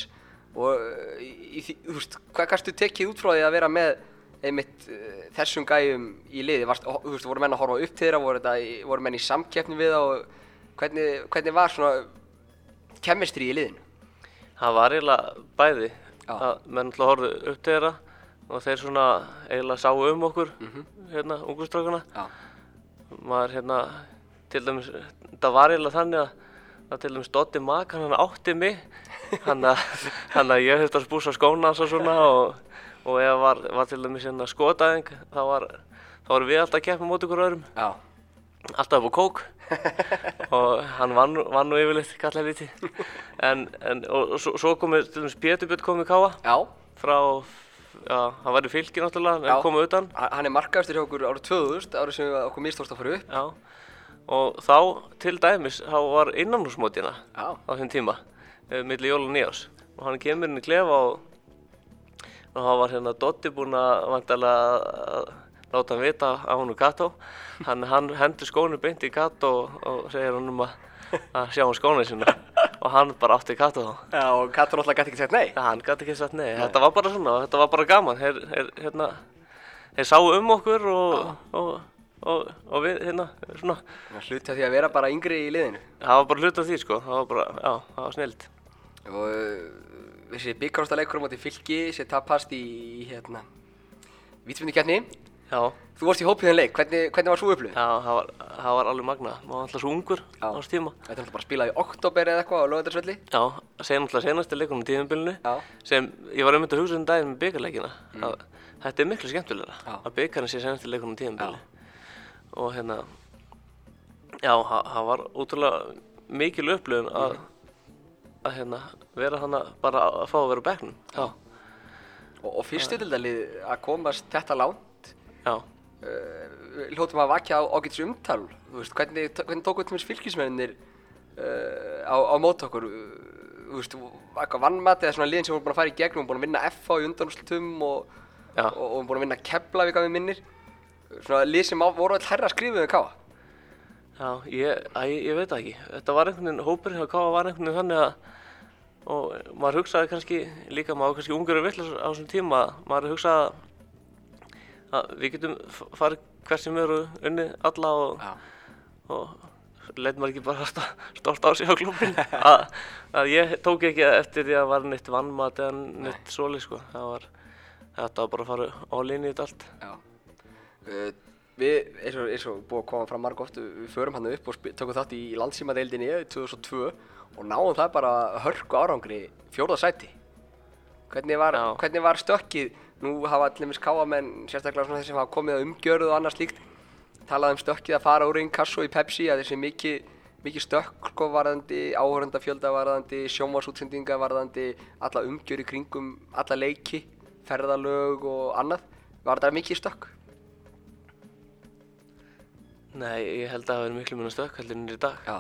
A: og uh, í, í, þú veist, hvað kannstu tekið út frá því að vera með einmitt uh, þessum gæjum í liði, Varst, þú veist, voru menn að horfa upp til þeirra, voru, þetta, voru menn í samkeppni við það og hvernig, hvernig var svona kemistri í liðinu?
C: það var eiginlega bæði.
A: Já.
C: að menn alltaf horfðu upp til þeirra og þeir svona eiginlega sáu um okkur hérna, ungustrákuna
A: Já,
C: maður hérna til dæmis, það var eiginlega þannig að, að til dæmis Dotti Makan hann átti mig. Hann að, hann að ég þurfti að spúsa skóna hans og svona og, og ef var, var til dæmis hérna skotæðing þá var, þá var við alltaf að keppa mót ykkur öðrum.
A: Já.
C: alltaf upp á kók. Og hann vann, vann nú yfirleitt kallar lítið. En, en og, og svo, svo komið til dæmis Pétur Björn komið káa
A: Já.
C: frá, já, hann var í fylki náttúrulega
A: Já.
C: en komið utan.
A: Hann hann er markaðastur hjá okkur árið 2000, árið sem okkur mistókst að fara upp.
C: já, og þá til dæmis þá var innanhúsmótina á þeim tíma uh, milli jól og nýjás og hann kemur inn í klefa og, og hann var hérna Dotti búinn að vantarlega að láta hann vita að hún er Gato hann, hann hendur skónu beint í Gato og, og segir hann um að, sjá hann skónu sína og hann bara átti Gato þá.
A: Já, og Katar náttúrulega gæti ekki sagt nei.
C: ja, hann gæti ekki sagt nei, þetta var bara svona þetta var bara gaman. Þeir, hérna, þeir sáu um okkur og, og, og, og við hérna svona.
A: Hluti af því að vera bara yngri í liðinu.
C: það var bara hlut af því sko. Það var bara, já, það var snild
A: Og uh, þessi byggarústaleikur á móti fylki sem tapast í, hérna, vítfundikjarni.
C: Já
A: Þú varst í hópið þenn leik, hvernig, hvernig var svo upplöð?
C: Já, það var, það var alveg magna. Maður var alltaf svo ungur á þessu tíma.
A: Þetta er náttúrulega bara að spila í oktober eða eitthvað á lögadagsvelli.
C: Já, segja náttúrulega senasti leikunum í tíðumbilinu
A: Já.
C: sem ég var einmitt að hugsa um daginn með byggarleikina. að Þetta er miklu skemmtilegra
A: Já.
C: að byggarinn sé senasti leikunum í tíðumbilinu. Og hérna, já, það var útrúlega mikil upplöfun að, að hérna, vera hana bara að fá að vera á bekknum. Já,
A: Og, og fyrstu dildalið að komast þetta langt,
C: já,
A: uh, við hljóttum að vakja á ágætis umtal. Þú veist, hvernig, hvernig tóku þetta með fylgismennir uh, á, á mót okkur? Uh, þú veist, eitthvað vannmat eða svona liðin sem voru búin að fara í gegnum, búin að vinna FH í undanúrslutum og, og, og búin að vinna Keflavík að við minnir. Svona lið sem á, voru all herra skrifuð við káa.
C: já, ég, að, ég, ég veit það ekki. Þetta var einhvern veginn, hópurinn hjá Káa var einhvern veginn þannig að og maður hugsaði kannski líka maður var kannski ungur og vill á þessum tíma maður hugsaði að- að við getum farið hvert sem eru unni alla og, og leit maður ekki bara st- stolt á sig á klubin að, að ég tók ekki eftir því að var neitt vannmat eða neitt svoleið sko. Það var þetta var bara að fara á línu í þetta allt.
A: Já. Uh, við, eins og, eins og búið að koma fram marg oft, við förum hann upp og tökum þátt í landsímadeildinni 2002 og náum það bara hörku árangri fjórða sæti. Hvernig var, var stökkið, nú hafa allir mis káamenn, sérstaklega svona þeir sem hafa komið að umgjörðu og annað slíkt, talað um stökkið að fara úr einn kassu í Pepsi, að þessi mikið, mikið stökk sko varðandi, áhörndafjölda varðandi, sjónvarsútsendinga varðandi, alla umgjörðu kringum, alla leiki, ferðalög og annað. Var þetta mikið stökk?
C: Nei, ég held að það verið miklu minna stökk heldur en í dag
A: Já.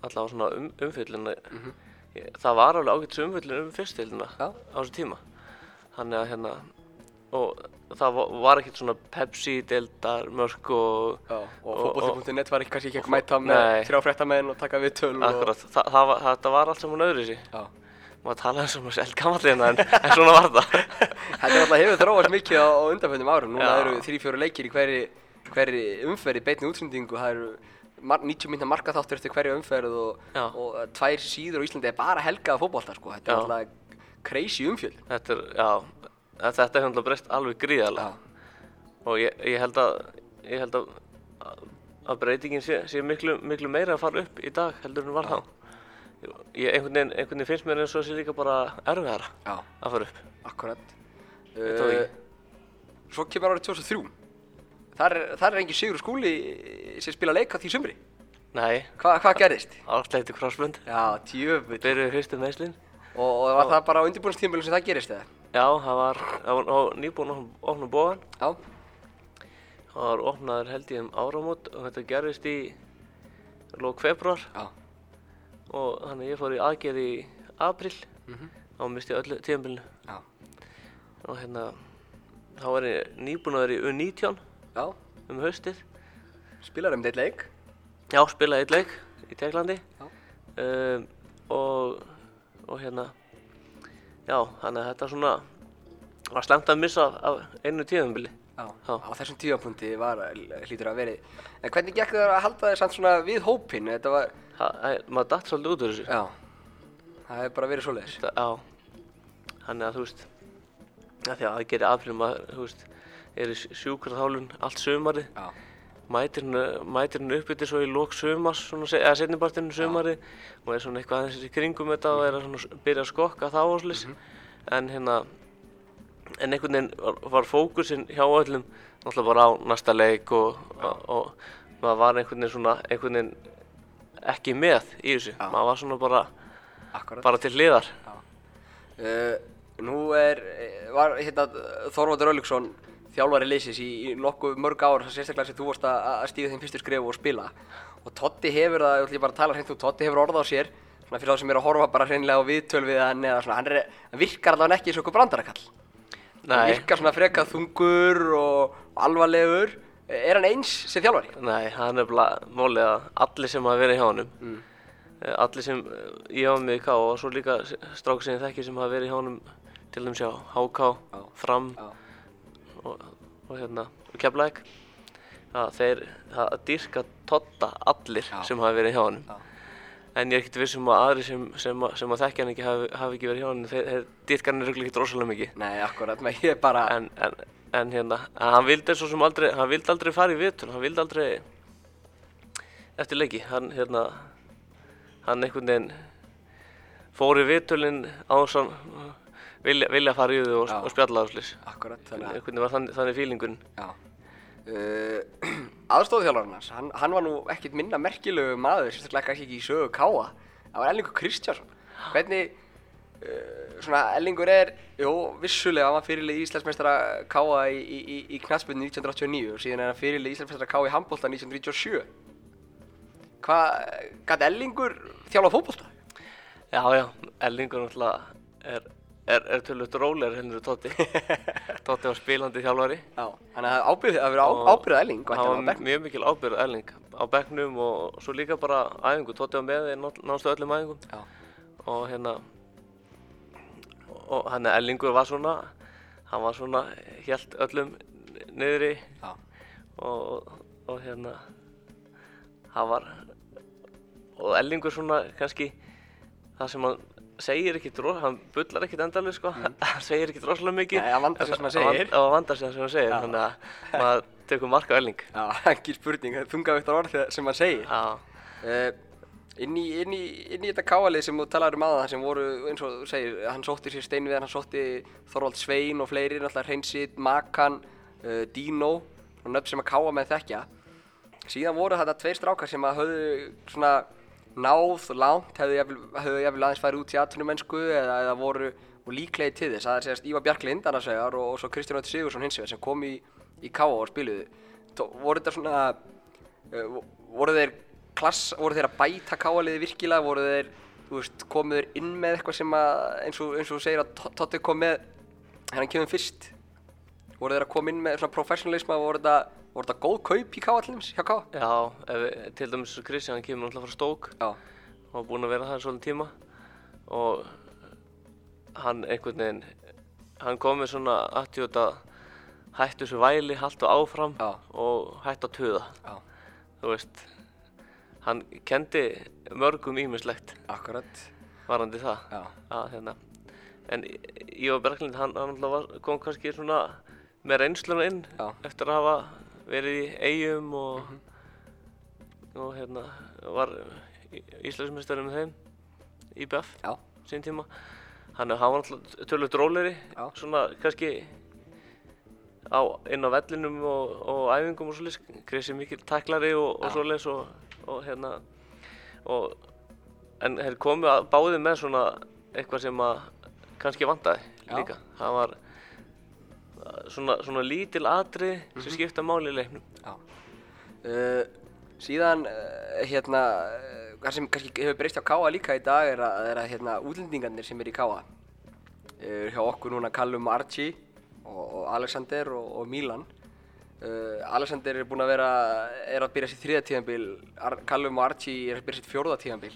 C: allavega svona um, umfyllin það var alveg ágætis umfyllin um fyrstildina
A: Já.
C: á þessu tíma þannig að hérna og það va- var ekkert svona Pepsi, deildar, mörk og
A: Já, og fótbolti.net var ekki kannski ekki að mæta með
C: Nei.
A: þrjá fréttamenn og taka viðtöl og...
C: akkurat, það, það var, þetta var allt saman öðru sig
A: Já.
C: maður talaði eins og maður selv gamallina en, en svona var það
A: Þetta er alltaf hefur þróast mikið á, á undanfjöndum árum. Núna
C: Já.
A: eru þrjí fjóru leikir í hverri, hverri umferð í beinni útsendingu. Það eru mar 90 minna markaþáttur eftir hverju umferð og, og uh, tvær síður á Íslandi er bara helgað fótbolta sko. Þetta er alltaf crazy umfjöld.
C: þetta er, já, þetta er hérna breyst alveg gríðarlega og ég, ég held að ég held að, að breytingin sé, sé miklu, miklu meira að fara upp í dag heldur en var þá ég, einhvern, veginn, einhvern veginn finnst mér eins og sé líka bara erfiðara
A: Já,
C: að fara upp
A: akkurat. Uh, svo kemur árið 2003. Þar er, þar er engin Sigur Skúli sem spila leik á því sumri.
C: nei,
A: Hva, hvað gerðist?
C: ártleiti crossbund
A: Já, tjöfull.
C: byrjuði fyrstu meðslinn
A: Og, og var það bara á undirbúinstímbilum sem það gerist eða?
C: já, það var, það var, nýbúin opna bóðan
A: Já.
C: það var opnaður held ég um áramót og þetta gerðist í lók februar
A: Já.
C: og þannig ég fór í aðgerð í april
A: Mhm.
C: þá misti ég öllu tíðanbílinu
A: Já.
C: og hérna þá var ég nýbúin að vera í U19
A: Já.
C: um haustið
A: Spilar um deitt leik.
C: já, spilaði eitt leik í Teglandi
A: Já.
C: um, og og hérna já, þannig að þetta svona var slemt að missa af, einu tíðanbíli
A: Já.
C: Já.
A: Á þessum tímapunkti var, hlýtur að verið. En hvernig gekk það að halda þér samt svona við hópinn? Þetta var,
C: maður datt svolítið út úr þessu
A: já. Það hefur bara verið svoleiðis.
C: Það- já, þannig að þú veist að því að það gerir april maður, þú veist er í sjúkraþálun allt sumarið
A: Já.
C: Mætir hennu uppbyttir svo í lók sumars svona, se- eða setnibartinu sumari og er svona eitthvað aðeins í kringum þetta og er að svona, byrja að skokka þá og slis en hérna en einhvern veginn var, fókusin hjá öllum náttúrulega bara á næsta leik og, og, og maður var einhvern veginn svona einhvern veginn ekki með í þessu.
A: Já.
C: maður var svona bara,
A: Akkurat.
C: bara til hliðar.
A: Uh, nú er, eh, var hérna Þorvaldur Örlygsson þjálfari leysis í, í nokkuð mörg ár, sérstaklega sem þú varst að, að stíga þeim fyrstu skrifu og spila. Og Totti hefur það, ég ætlum bara að tala hreint út, Totti hefur orð á sér, svona fyrir þá sem er að horfa bara hreinlega á viðtöl við hann eða svona, hann, er, hann virkar allavega ekki eins og okkur brandarakall. Hann virkar svona frekað þungur og, og alvarlegur. Er hann eins sem þjálfari?
C: nei, það er bara mólið að allir sem hafa verið hjá honum
A: Mm.
C: eh, allir sem eh, ég hafa mig í K og svo líka strák sem ég þekki sem hafa verið hjá honum til dæmis hjá HK. Fram
A: Já.
C: Og, og hérna og Keflæk að þeir að dýrka totta allir
A: Já.
C: sem hafa verið hjá
A: Já.
C: en ég er ekkert vissum að aðri sem, sem, sem að þekkja hann ekki hafi, hafi ekki verið hjá honum þeir, þeir dýrka hann röglega ekki rosalega mikið
A: Nei, akkurat, menn ég er bara,
C: en, en, en hérna hann vildi svo sem aldrei hann vildi aldrei fara í vitul hann vildi aldrei eftir leiki hann hérna hann einhvern veginn fór í vitulinn á þess að vilja, vilja fara í þau og, og spjalla og slis
A: akkurat, þannig
C: veginn var þannig, þannig fílingun
A: Já. Uh, aðstofþjálfarinn hans, hann, hann var nú ekkert minna merkilegu maður, sérstaklega ekki í sögu Káa. Það var Ellingur Kristjánsson. Hvernig, uh, svona, Ellingur er, jú, vissulega, var fyrirlið Íslandsmeistara Káa í, í, í, í knastbyrnu 1989 og síðan er hann fyrirlið Íslandsmeistara Káa í handbólta 1997. Hvað, gæti Ellingur þjálfa fótbolta?
C: já já, Ellingur náttúrulega er, er, er tölvöld rólegur heldur en Totti Totti var spilandi þjálfari
A: Já. Þannig að ábyrð, að vera á,
C: Og
A: ábyrða Elling,
C: hann var mjög mikil ábyrð Elling á bekknum og svo líka bara æfingu Totti var með í ná- nástu öllum æfingum
A: Já.
C: og hérna og hann Ellingur var svona hann var svona helt öllum niðri
A: Já.
C: og, og hérna hann var og Ellingur svona kannski það sem hann segir ekkert rosa, hann bullar ekkert endalega sko, hann segir ekkert rosalega mikið
A: Mm. Nei, hann vandar sig sem hann segir.
C: hann vandar sig sem hann segir, þannig að maður tekur marka á Elling
A: Já, ekki spurning, það er þungavíktar orð sem hann segir. Uh, inn, í, inn, í, inn í þetta káalið sem þú talaður um aðan sem voru, eins og þú segir, hann sótti sér Steinvið, hann sótti Þorvald Svein og fleiri, náttúrulega Hreinsit, Makan, uh, Dino, og nöfn sem að káa með þekkja. Síðan voru þetta tveir strákar sem að höfðu svona náð langt, hefðu jafnvel, aðeins farið út í atvinnumennsku eða, eða voru líklegi til þess. Það er sérst Ívar Bjarklind annars vegar og, og svo Kristján Ötti Sigursson hins vegar sem kom í, í káa og spiluðu. Tó, voru þetta svona Uh, voru þeir klass, voru þeir að bæta káaliði virkilega, voru þeir, þú veist, komuð þeir inn með eitthvað sem að, eins og, eins og segir að To- Totti kom með, hérna kemur fyrst, voru þeir að koma inn með svona professionalisma, voru þetta, voru þetta góð kaup í káa allir, hjá káa?
C: já ef, til dæmis Kristján kemur náttúrulega frá Stók
A: Já,
C: og var búinn að vera það svolítið tíma. Og hann einhvern veginn hann kom með svona attjótt að hættu þessu væli, haltu áfram
A: Já.
C: og hættu að tuða.
A: Já,
C: þú veist hann kendi mörgum ímislegt
A: akkurat,
C: varandi það.
A: Já,
C: að hérna en Ívar Berglind hann, hann náttúrulega var- kom kannski svona með reynsluna inn
A: Já.
C: eftir að hafa verið í eigum og
A: Mhm.
C: og hérna var Íslandsmestari með þeim í BF sín tíma. Hann, hann var náttúrulega tölvöld róleri svona kannski á, inn á vellinum og, og æfingum og svoleiðis Krissi mikil taklari og, og svoleiðis og, og hérna og en þeir komu að báði með svona eitthvað sem að kannski vantaði
A: Já.
C: líka. Það var svona, svona lítil atrið
A: Mhm.
C: sem skipta máli í leiknum
A: já. Uh, síðan, uh, hérna, hvað sem kannski hefur breyst á káa líka í dag er að, er að hérna, útlendingarnir sem er í káa, uh, hjá okkur núna Callum og Archie og, og Alexander og, og Milan. Alexander er búinn að vera, er að byrja sitt þriða tíðanbíl, Ar Callum og Archie er að byrja sitt fjórða tíðanbíl.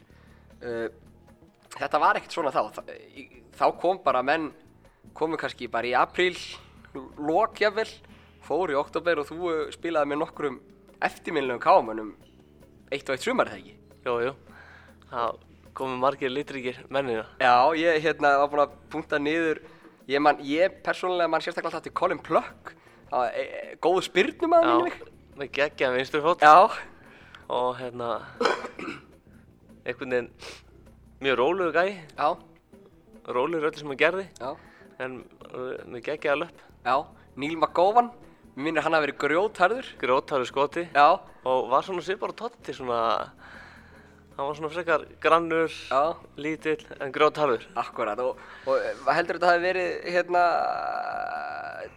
A: Þetta var ekkert svona þá, þá kom bara menn, komu kannski bara í apríl, lok jafnvel, fóru í oktober og þú uh, spilaði með nokkrum eftirminnilegum káamönnum eitt og eitt sumar það ekki?
C: Jú, jú, það komu margir litríkir mennina
A: Já, ég hérna var búinn að punkta niður. Ég, man, ég persónulega man sérstaklega alltaf til Colin Pluck. Það var e, e, góð spyrnum að minni mig
C: með geggja vinstri fót.
A: Já,
C: og hérna einhvern veginn mjög rólegur gæi.
A: Já,
C: rólegur öllu sem hann gerði.
A: Já,
C: en uh, með geggjaða löpp,
A: Já, Neil McGowan, mér minnir hann að verið grjótharður.
C: grótáru skoti
A: Já,
C: og var svona svipar á Totti svona, hann var svona frekar grannur,
A: já,
C: lítill en grótarður.
A: akkurat. Og, og eh, heldur þetta hafi verið, hérna,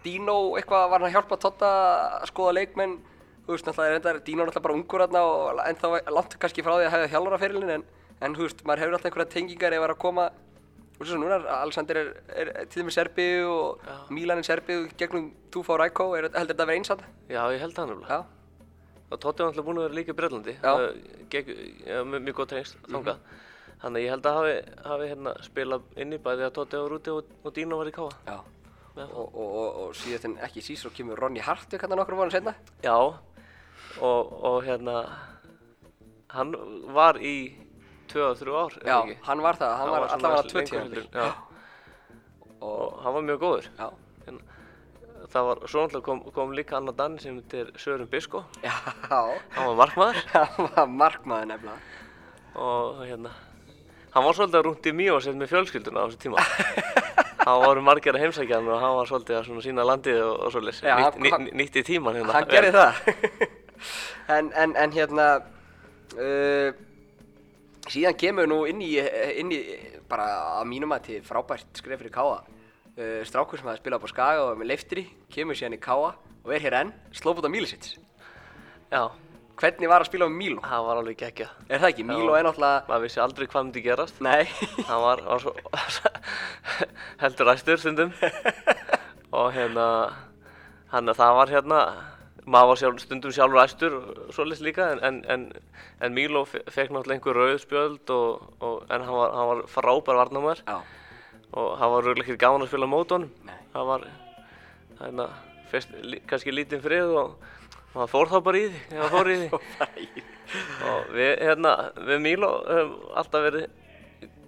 A: Dino eitthvað, var hann að hjálpa Totta að skoða leikmenn? Þú veist, náttúrulega er reyndar, Dino er náttúrulega bara ungur þarna og ennþá langt kannski frá því að hefða þjálfaraferilin en, en þú veist, maður hefur alltaf einhverja tengingar ef það er að koma og svo núna er Alexander er, er, til dæmis Serbíu og
C: Já.
A: Milan er Serbíu gegnum Tufá Rækó, heldur þetta að vera einsat?
C: Já, ég held það nefnilega. Og Totti var alltaf búinn að vera líka í Breitlandi.
A: Já. Mhm.
C: Gekk, já, með mjög góð tengst þangað. Þannig ég held að hafi, hafi hérna spilað inn í bæði að Totti var úti og, og Dino var í káa.
A: Og, og, og, og síðast en ekki síst svo kemur Ronny Hartvig hann nokkur voru senna.
C: Já, og, og hérna, hann var í 2-3 ár,
A: Já,
C: það
A: hann var það, hann, var allavega
C: aðeins
A: tvö
C: lengur
A: tíma.
C: heldur- Já,
A: Og,
C: hann var mjög góður. Hérna, það var, svo náttúrulega kom, kom líka annar Danni sem heitir Sören Bisko.
A: já,
C: Hann var markmaður
A: hann var markmaður nefnilega.
C: og hérna, hann var svolítið að rúndi mjög sér með fjölskylduna á þessu tíma. hann voru margir að heimsækja hann og hann var svolítið að sína landið og, og svolítið. Nýtt,
A: hann-
C: ný, nýtti tíman hérna.
A: Hann gerði það. en, en, en hérna, uh, síðan kemur nú inn í, inn í bara að mínum að til frábært skref fyrir Káa. Uh, strákur sem hafði spilað á Skaga og með leiftri, kemur síðan í Káa og er hér enn, Slóbúta Mílisits.
C: Já,
A: Hvernig var að spila með Míló?
C: hann var alveg geggjað.
A: Er það ekki? Míló
C: Já.
A: er náttúrulega,
C: Maður vissi aldrei hvað myndi gerast.
A: nei,
C: hann var, var svo heldur æstur stundum og hérna hann það var hérna maður var sjálf, stundum sjálfur æstur og svoleiðis líka en, en, en, en Míló fe- fekk náttúrulega einhver rauð spjöld og, og, en hann var, hann var frábær varnamæður
A: já,
C: og hann var röglega ekki gaman að spila mót honum. Það var hérna, fyrst, lí, kannski lítinn frið og, og hann fór þá bara í því hann fór í því.
A: Í,
C: og við, hérna, við Míló höfum alltaf verið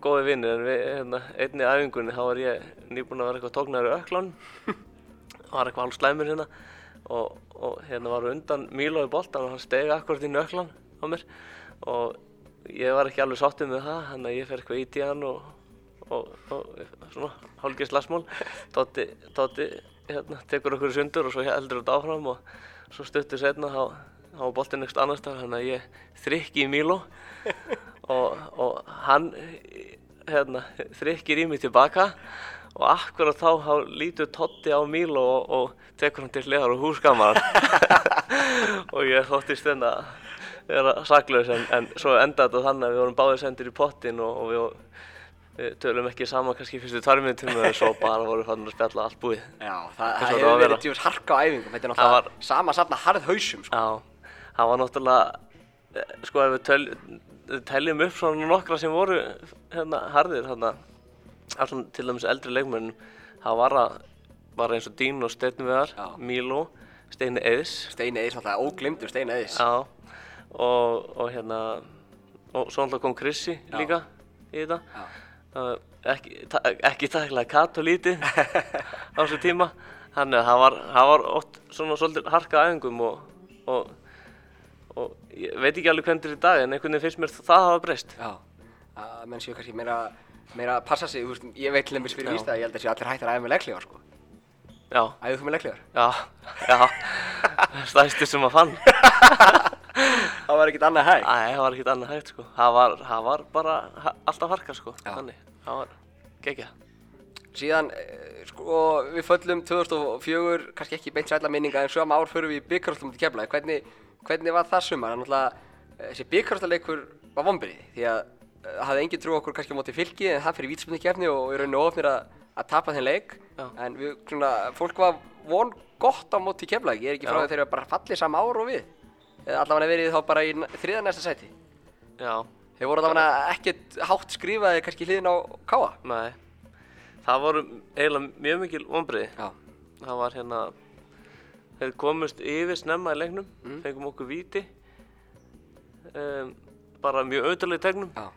C: góði vinnir en við, hérna, einni æfingunni þá var ég nýbúinn að vera eitthvað tóknar í öklan var eitthvað alveg slæmur hérna og, og hérna var undan Míló í boltan og hann stegi akkurat í öklan á mér. Og ég var ekki alveg sáttið með það þannig að ég fer eitthvað í hann og, og, og svona hálfgeir slagsmál. Tóti, Tóti hérna, tekur okkur sundur og svo heldur þetta áfram og svo stuttur setna þá þá var boltinn eitthvað annars staðar þannig að ég þrykki í Míló og, og hann hérna, þrykkir í mig tilbaka og akkurat þá, þá lítur Totti á Míló og, og tekur hann til hliðar og húskamar og ég þóttist þenn að vera saklaus en, en svo endaði þetta þannig að við vorum báðir sendir í pottin og, og við, við tölum ekki saman kannski fyrstu tværminutum en svo bara vorum við fannin að spjalla allt búið.
A: Já, það,
C: og
A: hefur
C: á
A: verið djús harka á æfingum, þetta er náttúrulega sama safna harð hausum, sko.
C: Já, það var náttúrulega, eh, sko ef við tel, teljum upp svona nokkra sem voru hérna harðir hérna, allan til dæmis eldri leikmenn, það var að, var eins og Dín og Steinviðar,
A: Já.
C: Míló, Steini Eðs,
A: Steini Eðis, náttúrulega óglimtur Steini Eðis.
C: já, og, og hérna, og svo náttúrulega kom Krissi líka í þetta. Uh, ekki, ta ekki takkilega lítið á þessu tíma. Þannig að það var, það var oft svona svolítið harka æfingum og, og, og ég veit ekki alveg hvernig þetta er í dag en einhvern veginn finnst mér það hafa breyst.
A: Já, að menn séu kannski meira, meira að passa sig, þú veist, ég veit til dæmis fyrir
C: Já.
A: víst að ég held að séu allir hættir að æfa með legglegar, sko.
C: já,
A: Æfðu þú með legglegar?
C: já, já stæðstu sem að fann
A: Það var ekkert annað hægt.
C: Æ, það var ekkert annað hægt sko það var, það var bara alltaf harka sko
A: Já.
C: þannig, það var geggjað
A: Síðan, eh, sko, við föllum 2004, kannski ekki beint sætla minninga, en sögum ár fyrir við í byggarhaldum til keflaði. Hvernig, hvernig var það sumar? Er náttúrulega, eh, þessi byggarhaldaleikur var vonbyrði, því að hafði engin trú okkur kannski á móti fylki, en það fyrir vítspunni kefni og í rauninu ofnir að, að tapa þeim leik.
C: Já.
A: En við, svona, fólk var von gott á móti keflaði, ég er ekki frá því þeir eru bara fallið sama ár og við. Eða allavega verið þá bara í þriða næsta sæti.
C: já,
A: Þeir voru allavega ekkert hátt skrifaði kannski hliðin á káa.
C: nei það voru eiginlega mjög mikil vonbreiði
A: Já.
C: það var hérna þeir komust yfir snemma í leiknum
A: Mm.
C: fengum okkur víti um, bara mjög auðvitaðlega í tegnum
A: Já.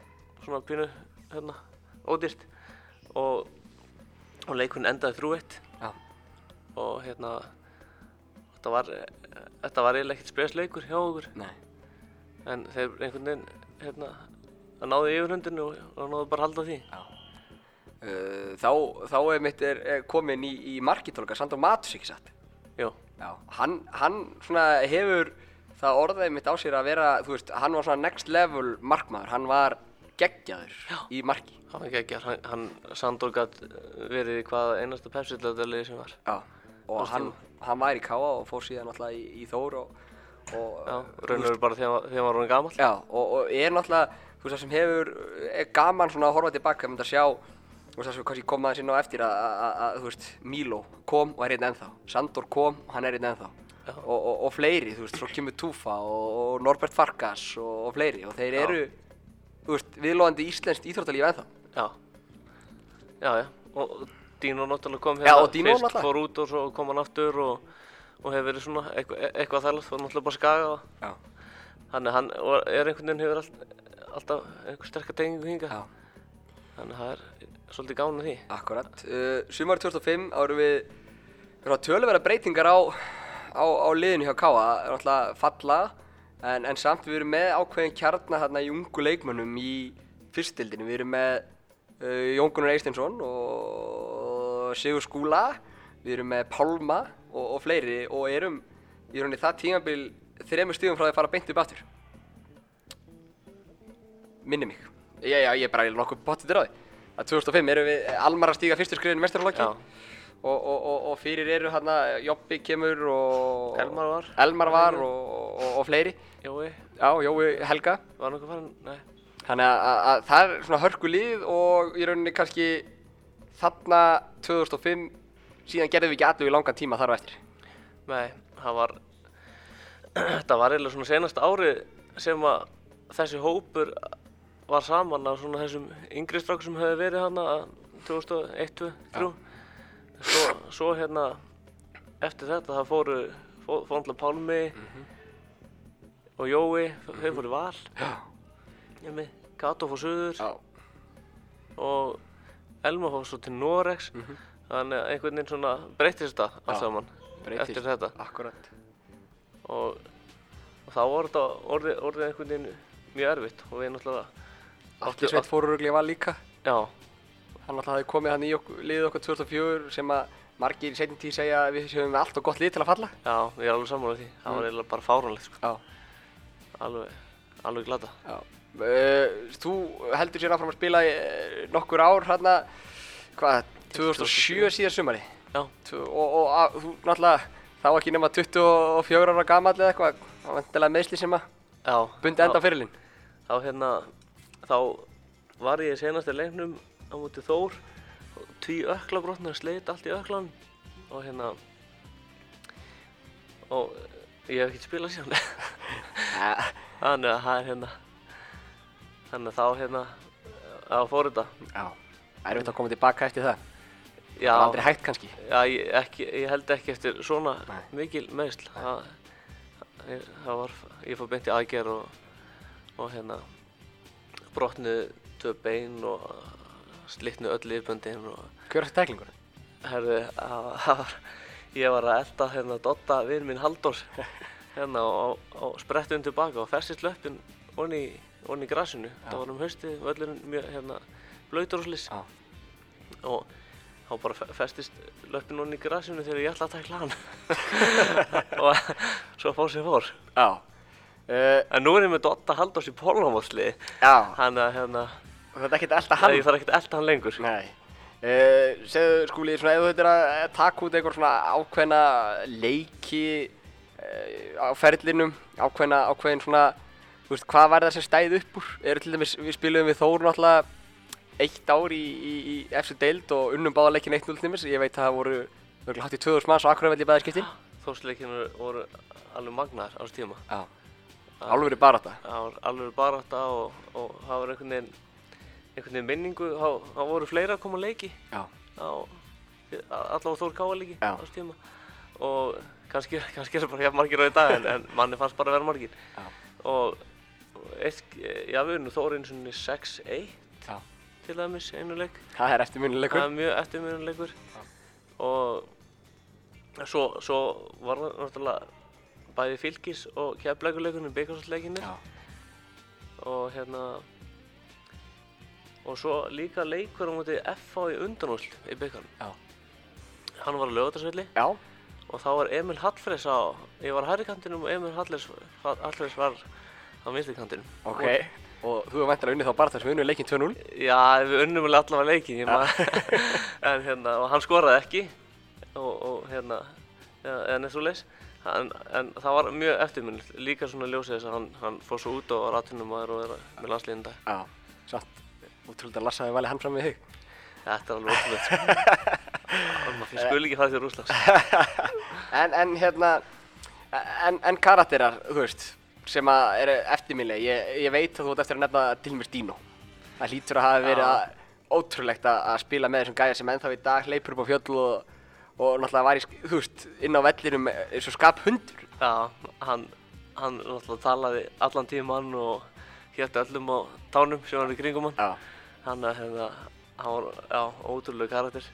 C: Svona pínu hérna ódýrt og, og leikurinn endaði þrjú eitt
A: Já.
C: og hérna þetta var þetta var eiginlega ekkert spesleikur hjá okkur
A: Nei.
C: en þeir einhvern veginn hérna það náði yfirhundinu og, og náðu bara að halda því
A: Já. Uh, þá, þá er mitt er, er komin í, í markitólka, Sandor Matus ekki satt.
C: Jú,
A: Já. Hann, hann svona hefur það orðið mitt á sér að vera, þú veist, hann var svona next level markmaður, hann var geggjaður í marki.
C: hann var geggjar, hann, hann Sandor gætt verið í hvað einasta pepsillöðalið sem var.
A: Já. Og hann, hann var í Káa og fór síðan náttúrulega í, í Þór og, og
C: Já, raunverður bara þegar hann var gamall.
A: Já, og, og er náttúrulega, þú veist það sem hefur, er gaman svona að horfa tilbaka, að mynda að sjá, þú veist það sem kannski kom aðeins inn á eftir að, að, að, að, þú veist, Milo kom og er einn ennþá, Sandor kom og hann er einn ennþá,
C: Já.
A: og, og, og fleiri, þú veist, svo kemur Tufa og, og Norbert Farkas og, og fleiri, og þeir
C: Já.
A: eru, veist, viðlóðandi íslenskt íþróttalíf ennþá.
C: Já, já, já, og Dino náttúrulega kom
A: Já,
C: hérna,
A: Dino
C: fyrst
A: náttúrulega.
C: fór út og svo kom hann aftur og, og hefur verið svona eitthvað, eitthvað þærlegt, fór náttúrulega bara skaga og
A: Já.
C: þannig hann er einhvern veginn hefur allt, alltaf einhver sterkar tengingu hinga,
A: Já.
C: þannig að það er svolítið gána því.
A: Akkurat. Uh, Sumari 2005 árum við, við erum að töluverða breytingar á, á, á liðinu hjá Káa, er náttúrulega falla, en, en samt við erum með ákveðin kjarnar hérna í ungu leikmönnum í fyrstildinu. Við erum með uh, Jón Gunnar Eisteinsson og Sigur Skúla, við erum með Pálma og, og fleiri og erum í rauninni það tímabil þremur stíðum frá því að fara beint upp aftur. Minni mig. Já, já, ég er bara nokkuð bóttið á því. Að 2005 erum við Almar að stíga fyrstur skrifin í mestarflokki. Og, og, og, og fyrir eru hérna Jobbi kemur og
C: Elmar var.
A: Elmar var og, og, og fleiri.
C: Jói,
A: Já, Jói Helga.
C: Var nokkuð farin, nei,
A: Þannig að, að, að það er svona hörku lið og í rauninni kannski þarna 2005 síðan gerðum við ekki allu í langan tíma þar á eftir.
C: Nei, það var, þetta var eiginlega svona senast ári sem að þessi hópur var saman af svona þessum yngri strákur sem hefði verið hana 2001, 2002, 2003 svo, svo hérna eftir þetta það fóru fór, fór náttúrulega Pálmi og Jói, þau fóru í val.
A: Já,
C: Jemi, Kato fór suður
A: já,
C: og Elma fór svo til Norex þannig að einhvern veginn svona breytist þetta allt saman
A: breytist.
C: eftir þetta.
A: akkurat
C: og, og þá var þetta orðið, orðið einhvern veginn mjög erfitt og við náttúrulega
A: Allir sveit fóru röglega var líka.
C: Já,
A: Hann alltaf hafði komið hann í okkur, liðið okkur 2004 sem að margir í seinni tíð segja að við séum með allt og gott lið til að falla.
C: Já, ég er alveg sammála því. Það var eiginlega bara fáránlegt sko.
A: Já,
C: alveg, alveg glata.
A: Já. Uh, Þú heldur sér áfram að spila í uh, nokkur ár hérna hvað, 2007 síðan sumari
C: já,
A: Tv- og, og að, þú náttúrulega þá ekki nema 24 ára gamall eða eitthvað það var endilega meðsli sem að bundi enda á fyrirlin
C: þá hérna þá var ég í senasta leiknum á móti Þór. Tví öklabrotnar sleit allt í öklan og hérna og ég hef ekkert spilað síðan þannig að það er hérna þannig að þá hérna að fór þetta
A: Já, erfitt að koma tilbaka eftir það.
C: Já,
A: Það aldrei hægt kannski.
C: Já ég, ekki, ég held ekki eftir svona
A: Nei.
C: mikil meðsl það, það var ég fór beint í aðgerð og, og hérna brotnuð tvö bein og slitnu öll yfirböndin og
A: Hver er tæklingur?
C: herði, það var, ég var að elda hérna Dotta vinn minn Halldórs hérna og, og sprettum tilbaka og festist löppin onni, onni í grasinu. Það var um haustið, völlurinn mjög hérna blöytur og sliss
A: Já.
C: og þá bara fe- festist löppin onni í grasinu þegar ég ætla að tækla hann og svo fór sem fór.
A: Já uh,
C: En nú er ég með Dotta Halldórs í pólumásli,
A: Já,
C: hann að hérna,
A: þetta er ekkert elda hann.
C: Ég þarf ekkert að elda hann lengur.
A: Nei. Uh, Segðu skúli, svona ef þú þetta að taka út eitthvað svona ákveðna leiki uh, á ferlinum ákveðna, ákveðin svona þú veist, hvað var það sem stæði upp úr? Eru til dæmis, við spiluðum við Þór náttúrulega eitt ár í, í, í FC Deild og unnum báða leikin 1-0 til dæmis. Ég veit að það voru örugglega hátt í 2000 manns og akkurat vel í bæðarskiptin
C: Þórsleikinu voru alveg magnaðar á þessu tíma.
A: Já, alveg verið
C: það var alveg barátta og, og það var einhvern veginn einhvern veginn minningu, þá, voru fleira að koma að leiki. Á allavega Þór Káa leiki á þessu tíma. Og kannski, kannski er það bara margir á í dag en, en manni fannst bara að vera margir.
A: Já.
C: og og eitt, já við erum Þór eins og 6-1
A: Já.
C: til dæmis einu leik.
A: Það er eftirminnilegur.
C: Það er mjög eftirminnuleikur og svo, svo var það náttúrulega bæði fylgis og keflækuleikunum byggarsleikinu
A: Já,
C: og hérna og svo líka leikur á móti FH í undanúsl í byggarnum.
A: Já.
C: Hann var á lögatarsvelli
A: Já,
C: og þá var Emil Hallfreys á, ég var á hægri kantinum og Emil Hallfreys var á vinstri kantinum.
A: ok. Og þú hefur væntanlega unnið þá bara þess að við unnum leikinn 2-0.
C: Já, við unnum allavega leikin, ég maður, en hérna, og hann skoraði ekki og, og hérna, ja, eða neitt svo leys, en, en það var mjög eftirminnilegt, líka svona ljósið þess að hann, hann fór svo út og var atvinnum og er með landsliðin dag.
A: Já, satt. Útrúlega Lasse hafi valið hann fram við þig.
C: Þetta er alveg ótrúlegt, sko. Maður skul ekki fara til Rúslands.
A: En, en hérna, en, en karakterar, þú veist, sem að eru eftirminnileg, ég, ég veit að þú ert eftir að nefna Dilmur Dino. Það hlýtur að hafa verið að, ótrúlegt að, að spila með þessum gæja sem ennþá í dag hleypur upp á fjöll og, og náttúrulega var í, sk- þú veist, inn á vellinum eins og skap hundur.
C: Já, hann, hann náttúrulega talaði allan tíman og hétt öllum á tánum sem var í kringum hann.
A: Já.
C: Hann, er, hérna, hann var, já, ótrúlega karakter.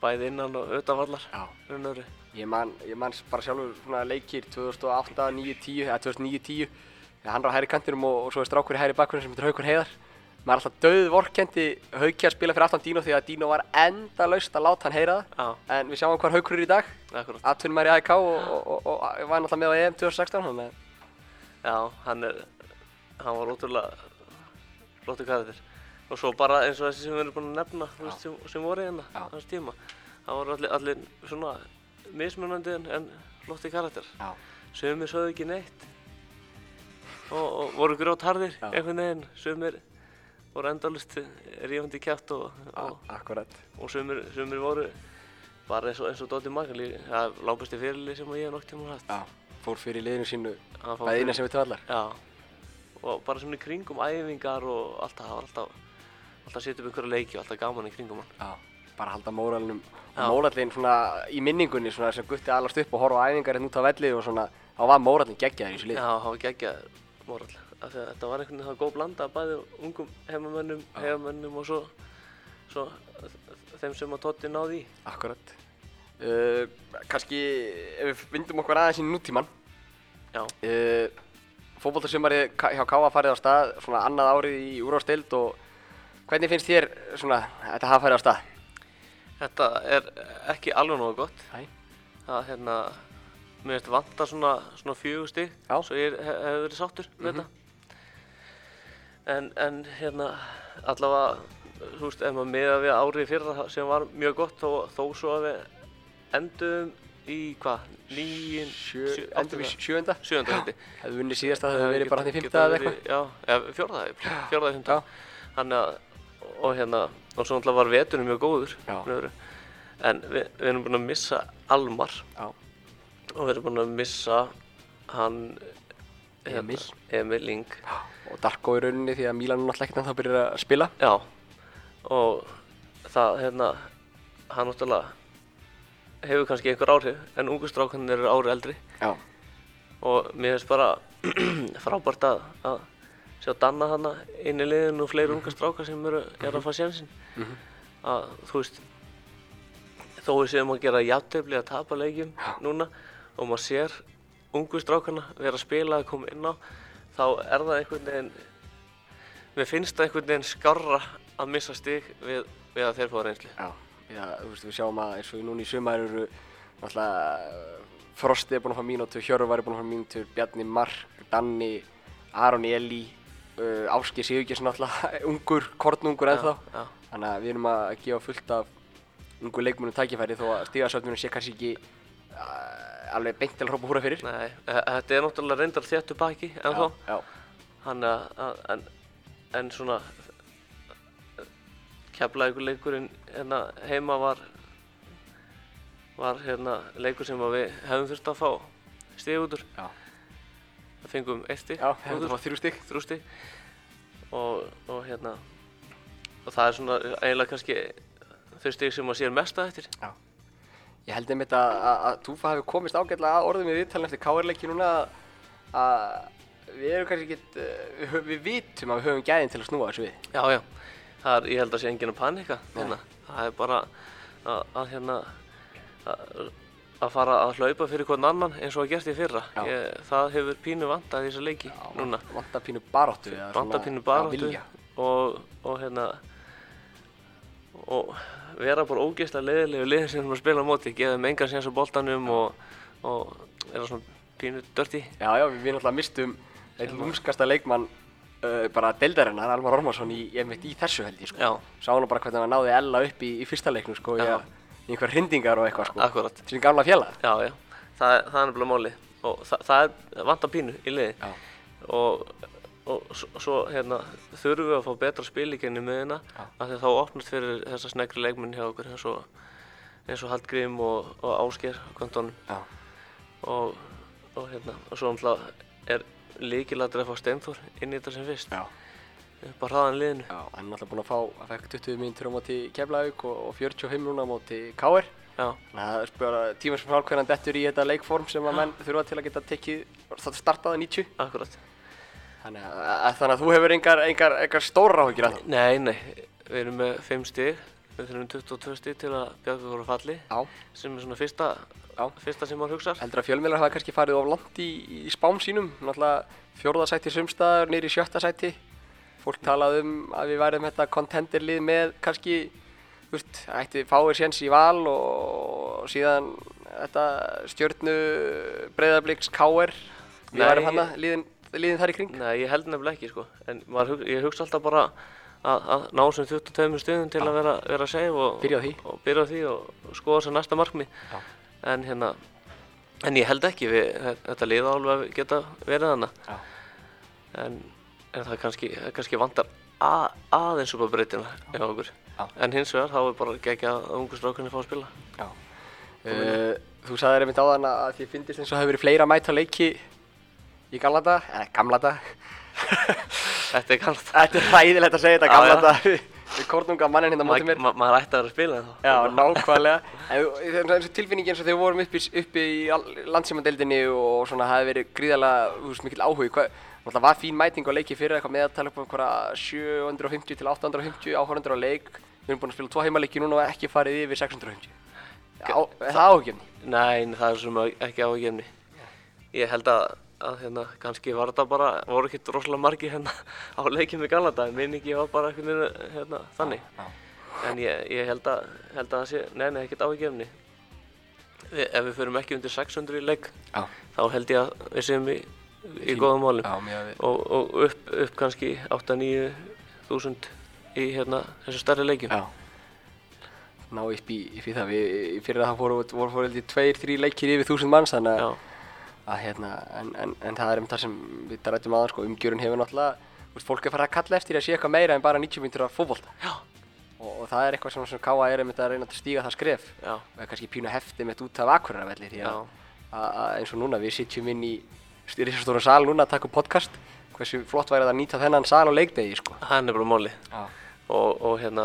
C: Bæði innan og utan vallar,
A: Já.
C: raunöðru.
A: Ég man, ég man bara sjálfur svona leikir 2008, 9, 10, eða 2009, 10 þegar hann er á hægri kantinum og, og svo er strákur í hægri bakgrunum sem heitir Haukur Heiðar maður er alltaf döð vorkendi Hauki að spila fyrir aftan Dino því að Dino var endalaust að láta hann heyra það
C: Já,
A: en við sjáum hvað Haukur er í dag atvinnum maður í AIK og, og, og, var náttúrulega með á EM 2016 þannig að
C: Já, hann er, hann var ótrúlega flottu karakter. Og svo bara eins og þessi sem við erum búin að nefna, veist, sem, sem voru hérna,
A: Já.
C: hans tíma. Það voru allir, allir svona mismunandi en, flotti karakter.
A: Já.
C: Sumir sögðu ekki neitt og, og voru grótharðir einhvern veginn. Sumir voru endalust rífandi kjátt og, og, og sumir, sumir voru bara eins og, eins og Dóttir Magali. Það er lágbæsti fyrirlið sem ég hef nokk tíma haft.
A: Já, fór fyrir liðinu sínu
C: Hann fór
A: bæði
C: fyrir-
A: innan sem við töðallar
C: Já, og bara svona í kringum æfingar og alltaf, alltaf að setja upp einhverja leiki og alltaf gaman í kringum hann.
A: Já, bara halda
C: Já.
A: mórallin svona í minningunni svona sem gutti alast upp og horfa á æfingar hérna út á velli og svona þá var mórallin geggjaður í þessu lið
C: Já, það var geggjað moral, af því að þetta var einhvern veginn það góð blanda af bæði ungum heimamönnum, heimamönnum og svo, svo þeim sem að Totti náði í.
A: Akkurat. Uh, kannski ef við vindum okkur aðeins í nútíman.
C: Já,
A: Uh, Fótboltasumari hjá Káa farið á stað svona annað árið í úrváðstild og hvernig finnst þér svona þetta hafa farið á stað?
C: þetta er ekki alveg nógu gott.
A: Æ.
C: Það, hérna, mér finnst vanta svona, svona
A: Já.
C: svo ég hef, hef verið sáttur með þetta. En, en hérna, allavega, þú veist, ef maður miða við árið fyrra sem var mjög gott, þó, þó svo að við endum í hvað, nýjum,
A: sjöunda?
C: sjöunda hindi.
A: Hefðu vunnið síðast að það hefði verið bara hann í fymta eða eitthvað?
C: Já, eða fjórða, fjórða eða fymta. Þannig að, og hérna, og svo náttúrulega var veturinn mjög góður,
A: Já.
C: en við, við erum búin að missa Almar
A: Já.
C: og við erum búin að missa hann
A: Emil.
C: Emil Ing
A: Og Darko í rauninni því að Mílan er náttúrulega ekkert ennþá byrjar að spila.
C: Já, og það, hérna, hann náttúrulega hefur kannski einhver áhrif en ungu strákanir eru ári eldri
A: Já.
C: og mér finnst bara frábært að, að sjá Danna hana inn í liðinu og fleiri unga strákar sem eru, eru að fá sjansinn
A: Mhm.
C: að þú veist þó við séum að gera jafntefli að tapa leikjum núna og maður sér ungu strákarna vera að spila að koma inn á þá er það einhvern veginn mér finnst það einhvern veginn skarra að missa stig við, við að þeir fá reynslu
A: Já. Já, þú veist, við sjáum að eins og núna í sumar eru náttúrulega uh, Frosti er búinn að fá mínútur, Hjörvar er búinn að fá mínútur, Bjarni Mark, Danni, Aron Eli, uh, Áskir Sigurgesson náttúrulega ungur, kornungur ennþá.
C: já,
A: Þannig að við erum að gefa fullt af ungu leikmunum tækifæri þó að stíðasöfnunum sé kannski ekki uh, alveg beint til að hrópa húra fyrir.
C: nei, e- þetta er náttúrulega reyndar þéttu baki en þá
A: Já,
C: hann að, en, en svona keflaðið leikurinn hérna heima var var hérna leikur sem við hefum þurft að fá stig út úr
A: já,
C: það fengum eitt stig
A: já, það fá þrjú stygg.
C: þrjú stig og, og hérna og það er svona eiginlega kannski þau stig sem maður sér mest að eftir
A: Já. Ég held einmitt að, Túfa hefur komist ágætlega að orðum í viðtalinn eftir KR-leiki núna að, við erum kannski ekkert, hö- við vitum að við höfum gæðin til að snúa þessu við.
C: já já, það er, ég held að sé enginn að panika hérna. það er bara að, að hérna að, að fara að hlaupa fyrir hvern annan eins og að gert í fyrra
A: Já.
C: ég, það hefur pínu vantað í þessa leiki núna
A: Vanda pínu baróttu. svona-
C: pínu
A: já, vilja.
C: og, og hérna og vera bara ógeðslega leiðilegu liðin sem að spila á móti, gefa þeim engan séns á boltanum og, og er það svona pínu dörti.
A: Já, já, við náttúrulega mistum einn lúmskasta leikmann bara deildarinnar, Almar Ormarsson, í, í þessu held ég, sko.
C: Já,
A: Sá nú bara hvernig hann náði Ella upp í, í fyrsta leiknum, sko, í, einhver hrindingar og eitthvað, sko.
C: akkurat.
A: Sín gamla félag.
C: Já, já, það, það er nefnilega máli og það, það er vantar pínu í liði
A: Já.
C: og, og svo hérna, þurfum við að fá betra spil í genni miðina
A: Já.
C: af því að þá opnast fyrir þessa snegri leikmenn hjá okkur eins og, eins og Hallgrím og, og Ásker og, og hérna, og svo náttúrulega er líkilættir að fá Steinþór inn í þetta sem fyrst
A: Já.
C: upp á hraðan liðinu
A: Já, hann er náttúrulega búinn að fá, að fekk 20 mínútur á móti Keflavík og, og 45 núna á móti Káir.
C: Já,
A: Þannig að það er bara tíma sem frá hvernig hann dettur í þetta leikform sem að menn þurfa til að geta tekið, það startaði 90.
C: akkurat
A: Þannig að, að, þannig að þú hefur engar, engar, engar stóra áhyggjur af það.
C: Nei, nei, við erum með 5 stig við þurfum 22 stig til að bjarga okkur á falli
A: Já.
C: fyrsta, sem maður hugsar
A: Heldur að fjölmiðlar hafa kannski farið of langt í, í spám sínum, náttúrulega fjórðasæti sumstaðar, niður í sjötta sæti. Fólk talað um að við værum þetta contenderlið með kannski, þú veist, ætti fáir séns í val og síðan þetta stjörnu breyðabliks KR. Við værum hana, liðin, liðin þar í kring.
C: Nei, ég held nefnilega ekki sko en maður, ég hugsa alltaf bara að, að ná sem 22 stigum til að vera, vera og,
A: Byrja á því.
C: og, byrja á því og, og skoða sem næsta markmi
A: Já.
C: En hérna en ég held ekki við, þetta að geta verið
A: Já.
C: en, en það kannski, kannski vantar að, aðeins upp á breytina hjá okkur
A: Já.
C: en hins vegar þá er bara gegja að ungu strákunni fá að spila
A: Já. Uh, þú sagðir einmitt áðan að því finnist eins og það hefur verið fleira mæta á leiki í gamla dag, eða gamla dag.
C: Þetta er kallt
A: Þetta er hræðilegt að segja þetta gamla dag við, kornunga mannin hérna á móti
C: Ma,
A: mér.
C: ma, maður ætti að vera að spila en þá
A: Já, nákvæmlega. En það er eins og tilfinningi eins og þegar við vorum uppi, uppi í landsímadeildinni og svona hafi verið gríðarlega, þú veist, áhugi. Hvað, náttúrulega var fín mæting á leiki fyrir eitthvað meðaltal upp á einhverja 750 til 850 áhörundur á leik. Við erum búin að spila tvo heimaleiki núna og ekki farið yfir 650. Já, er það áhugjefni?
C: Nei, það er sem ekki áhugjefni. Ég held að, að hérna, kannski var þetta bara, voru ekkert rosalega margir hérna á leikjum í Galanda, en minningi var bara einhvern veginn hérna, þannig.
A: Já.
C: En ég, ég held, að, held að það sé, nei, nei, ekkert áhugjefni. Vi, ef við förum ekki undir 600 í leik,
A: Já.
C: þá held ég að við séum í, í góðum málum.
A: Já, við.
C: Og, og upp, upp kannski 8-9 þúsund í hérna, þessu stærri leikjum.
A: Já. Ná upp í, upp í það. Við, í fyrir það fóru, voru fóru heldur tveir, þrý leikir yfir þúsund manns, þannig að,
C: Já,
A: að hérna, en, en, en það er um það sem við rættum aðan, sko, umgjörun hefur náttúrulega, þú veist, fólk er farið að kalla eftir að sé eitthvað meira en bara 90 minntur af fótbolta.
C: já,
A: Og, og það er eitthvað sem, sem Káa er einmitt að reyna að stíga það skref.
C: já,
A: Og kannski pínu hefti með út af Akureyravelli, því að, að, eins og núna, við sitjum inn í risastóra sal núna að taka upp podcast. Hversu flott væri það að nýta þennan sal á leikdegi, sko.
C: það er nefnilega máli.
A: Já.
C: og, og hérna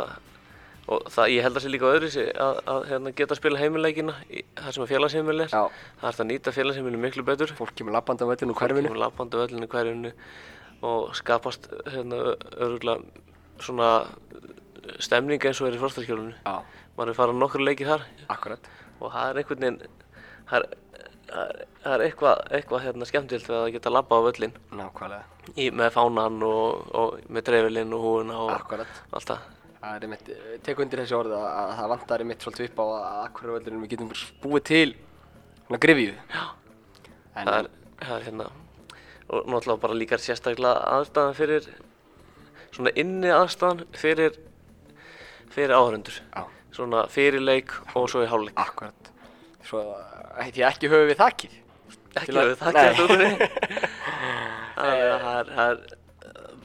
C: og það, ég held að sé líka öðru að, að hérna, geta að spila heimileikina í, það sem að félagsheimil er það er að nýta félagsheimilinu miklu betur
A: Fólk kemur vellinu úr hverfinu.
C: kemur labbandi á vellinu hverjunu og skapast hérna, öruglega svona stemning eins og er í frostaskjólinu
A: Já,
C: maður er farað nokkur leikir þar
A: akkurat.
C: og það er einhvern veginn það er, það er- það eitthvað, eitthvað hérna, skemmtilegt við að geta labba á völlin
A: Nákvæmlega.
C: í, með fánan og, og með dreifilinn og húuna og
A: Akkurat.
C: allt það
A: Það er einmitt, eh, tek undir þessi orð að, að það vantar einmitt svolítið upp á að Akureyravöllurinn við getum búið til svona grifju.
C: Já.
A: En,
C: það er, það er hérna og náttúrulega bara líka sérstaklega aðstæðan fyrir svona inni aðstæðan fyrir fyrir áhörundur
A: Já.
C: svona fyrir leik og svo í hálfleik
A: akkurat. Svo ætti ég ekki höfuð við þakkið.
C: ekki
A: að-
C: við það
A: Nei.
C: ekki það er, það er, það er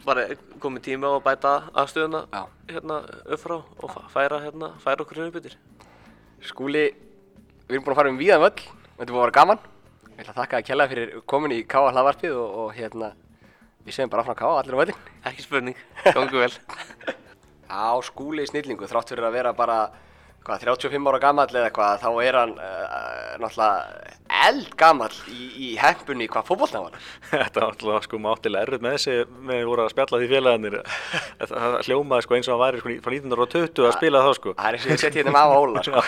C: bara komið tími á að bæta aðstöðuna hérna upp frá og færa hérna færa okkur höfubyttir
A: Skúli, við erum búin að fara um víðan völl. Þetta er búin að vera gaman. Ég ætla að þakka að kella fyrir komin í Káa hlaðvarpið og, og hérna, við segjum bara áfram Káa allir á völlin.
C: ekki spurning, gangu vel
A: Já, Skúli snillingu, þrátt fyrir að vera bara hvað, 35 ára gamall eða eitthvað, þá er hann uh, náttúrulega eldgamall í, í hempunni hvað fótbollna var.
B: Þetta var alltaf sko mátilega erfitt með þessi með voru að spjalla því félagarnir það hljómaði sko eins og hann væri sko frá 1920 að spila þá sko
A: Það er eins og ég seti hérna með af Óla, sko.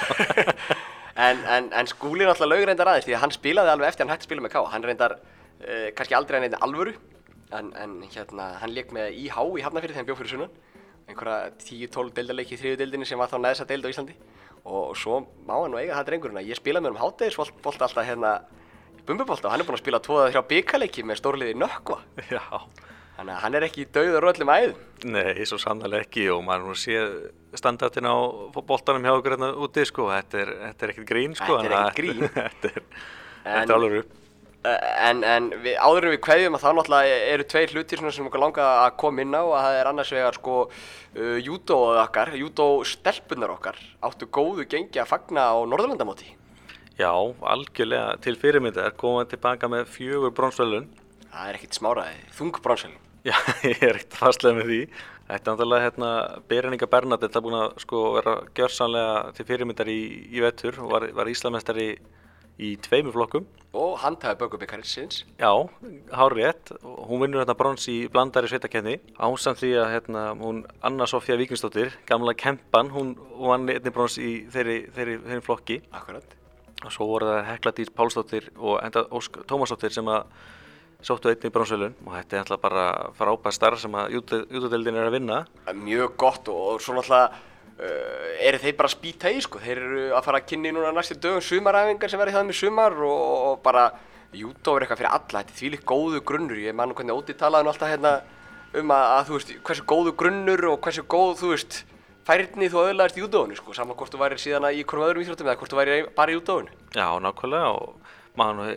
A: en, en, en Skúli náttúrulega laug reyndar aðeins því að hann spilaði alveg eftir hann hætti spila með Ká. Hann reyndar uh, kannski aldrei að neitt alvöru, en, en hérna, hann leik með IH í Hafnarfyrir þegar hann bjóð fyrir sunnan einhverja 10-12 deildarleiki í þriðu deildinni sem var þá neðsa deild á Íslandi og svo má hann nú eiga það drengurinn að ég spilaði með um hátæðisbolt alltaf hérna í Bumbubolta og hann er búinn að spila 2-3 byggarleiki með stórliði Nökkva
B: Já,
A: þannig að hann er ekki dauður öllum æðum
B: nei, svo sannlega ekki og maður nú sé standartin á boltanum hjá okkur hérna úti sko, þetta er, þetta er ekkert grín sko.
A: Þetta er ekkert grín.
B: þetta er, er alveg upp.
A: En, en við, áður en við kveðjum að það náttúrulega eru tveir hlutir sem okkur langa að koma inn á og það er annars vegar sko uh, júdóð okkar, júdó stelpunar okkar. Áttu góðu gengi að fagna á Norðurlandamóti?
B: Já, algjörlega til fyrirmyndar. Koma tilbaka með fjögur brónsvelun.
A: það er ekkit smáraði, þung bronsvel
B: Já, ég er ekkert fastlega með því. Þetta er náttúrulega hérna, Berininga Bernadette er búin að sko vera gjörsanlega til fyrirmyndar í, í vetur. Og var, var Íslamestari í tveimur flokkum.
A: og handhafi bökubikarins
B: Já, hár rétt. Hún vinnur hérna brons í blandari sveitakenni. Ásamt því að hérna, hún Anna Sofía Víkingsdóttir, gamla kempan, hún vann einni brons í þeirri, þeirri, þeirri flokki.
A: akkurat
B: Og svo voru það Hekla Dís Pálsdóttir og enda Ósk Tómasdóttir sem að sóttu einni bronsvelun og þetta er alltaf bara frábæð starf sem að jútudeldin er að vinna.
A: mjög gott og, og svo náttúrulega uh, eru þeir bara að spýta í sko? Þeir eru að fara að kynni núna næstu dögum sumaræfingar sem verður hjá þeim í sumar og, og bara júdó er eitthvað fyrir alla. Þetta er þvílíkt góðu grunnur. Ég man nú hvernig Óti talaði nú alltaf hérna um að, að þú veist hversu góðu grunnur og hversu góð þú veist færni þú öðlaðist í júdóinu sko. Saman hvort þú væri síðan í einhverjum öðrum íþróttum eða hvort þú væri bara í júdóinu.
B: Já, nákvæmlega. Og maður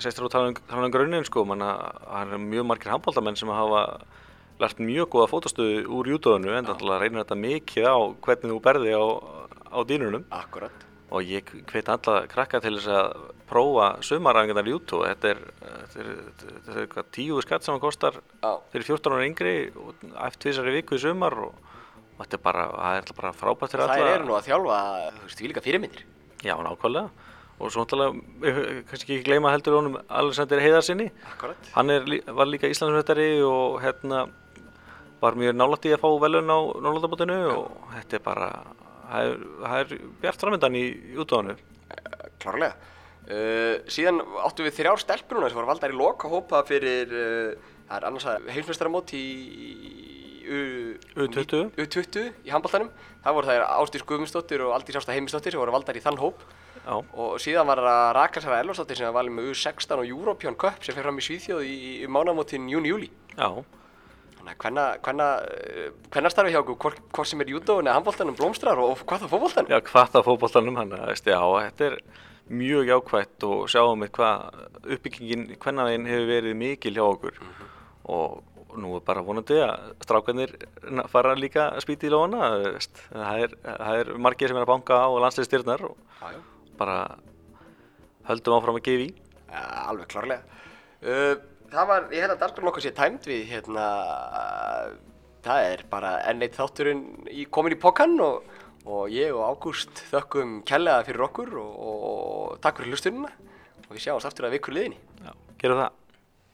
B: sestur að tala um, tala um grunninn sko, manna, er lært mjög góða fótastöðu úr júdóinu en að reynir þetta mikið á hvernig þú berði á, á dýnunum.
A: Akkurat
B: og ég hveit alla krakka til þess að prófa sumaræfingarnar í júdó þetta er, þetta er, þetta er eitthvað tíu skatt sem hann kostar
A: Já.
B: fyrir 14 ára yngri og eftir tvisari viku í sumar og, og þetta er bara, það er alltaf bara frábært fyrir alla.
A: þær eru nú að þjálfa þú veist þvílíka fyrirmyndir.
B: Já, nákvæmlega. Og svo náttúrulega, kannski ekki gleyma heldur honum Alexander Heiðarsinni.
A: akkurat
B: Hann er, var líka Íslandsveitari og hérna var mjög nálægt í að fá velun á Norrlandabótinu og þetta er bara, það er, það er bjart framöndan í útgáðinu.
A: klárlega. Uh, síðan áttum við þrjár stelpur núna sem voru valdar í loka hópa fyrir uh, það er annars að heimsmeistaramót í U-
B: U20.
A: U20 í handbóltanum það voru þær Ástís Guðmundsdóttir og Aldís Ásta Heimisdóttir sem voru valdar í þann hóp.
B: Já,
A: og síðan var það Rakasara Elvarsdóttir sem var valið með U16 og European Cup sem fer fram í Svíþjóð í, í, í mánamótin júni-júli
B: já,
A: þannig að hvenna, hvenna, hvenna starfi hjá okkur hvort, hvort sem er júdóin eða handbóltanum blómstrar og, hvað það fótbóltanum
B: já, hvað það fótboltanum hann, veist, já, þetta er mjög jákvætt og sjáum við hvað uppbyggingin, hvernig þeim hefur verið mikil hjá okkur og, og nú er bara vonandi að strákarnir fara líka spýta í lóna, veist, það er, það er margir sem er að banka á landsliðstyrnar og
A: Já, já.
B: bara höldum áfram að gefa í.
A: Ja, alveg klárlega. Uh, það var, ég held að dagskrán okkar sé tæmt við, hérna, það er bara enn eitt þátturinn í, komin í pokan og, og ég og Ágúst þökkum kærlega fyrir okkur og, og, takk fyrir hlustununa og við sjáumst aftur að vikur liðinni.
B: Já, gerum það.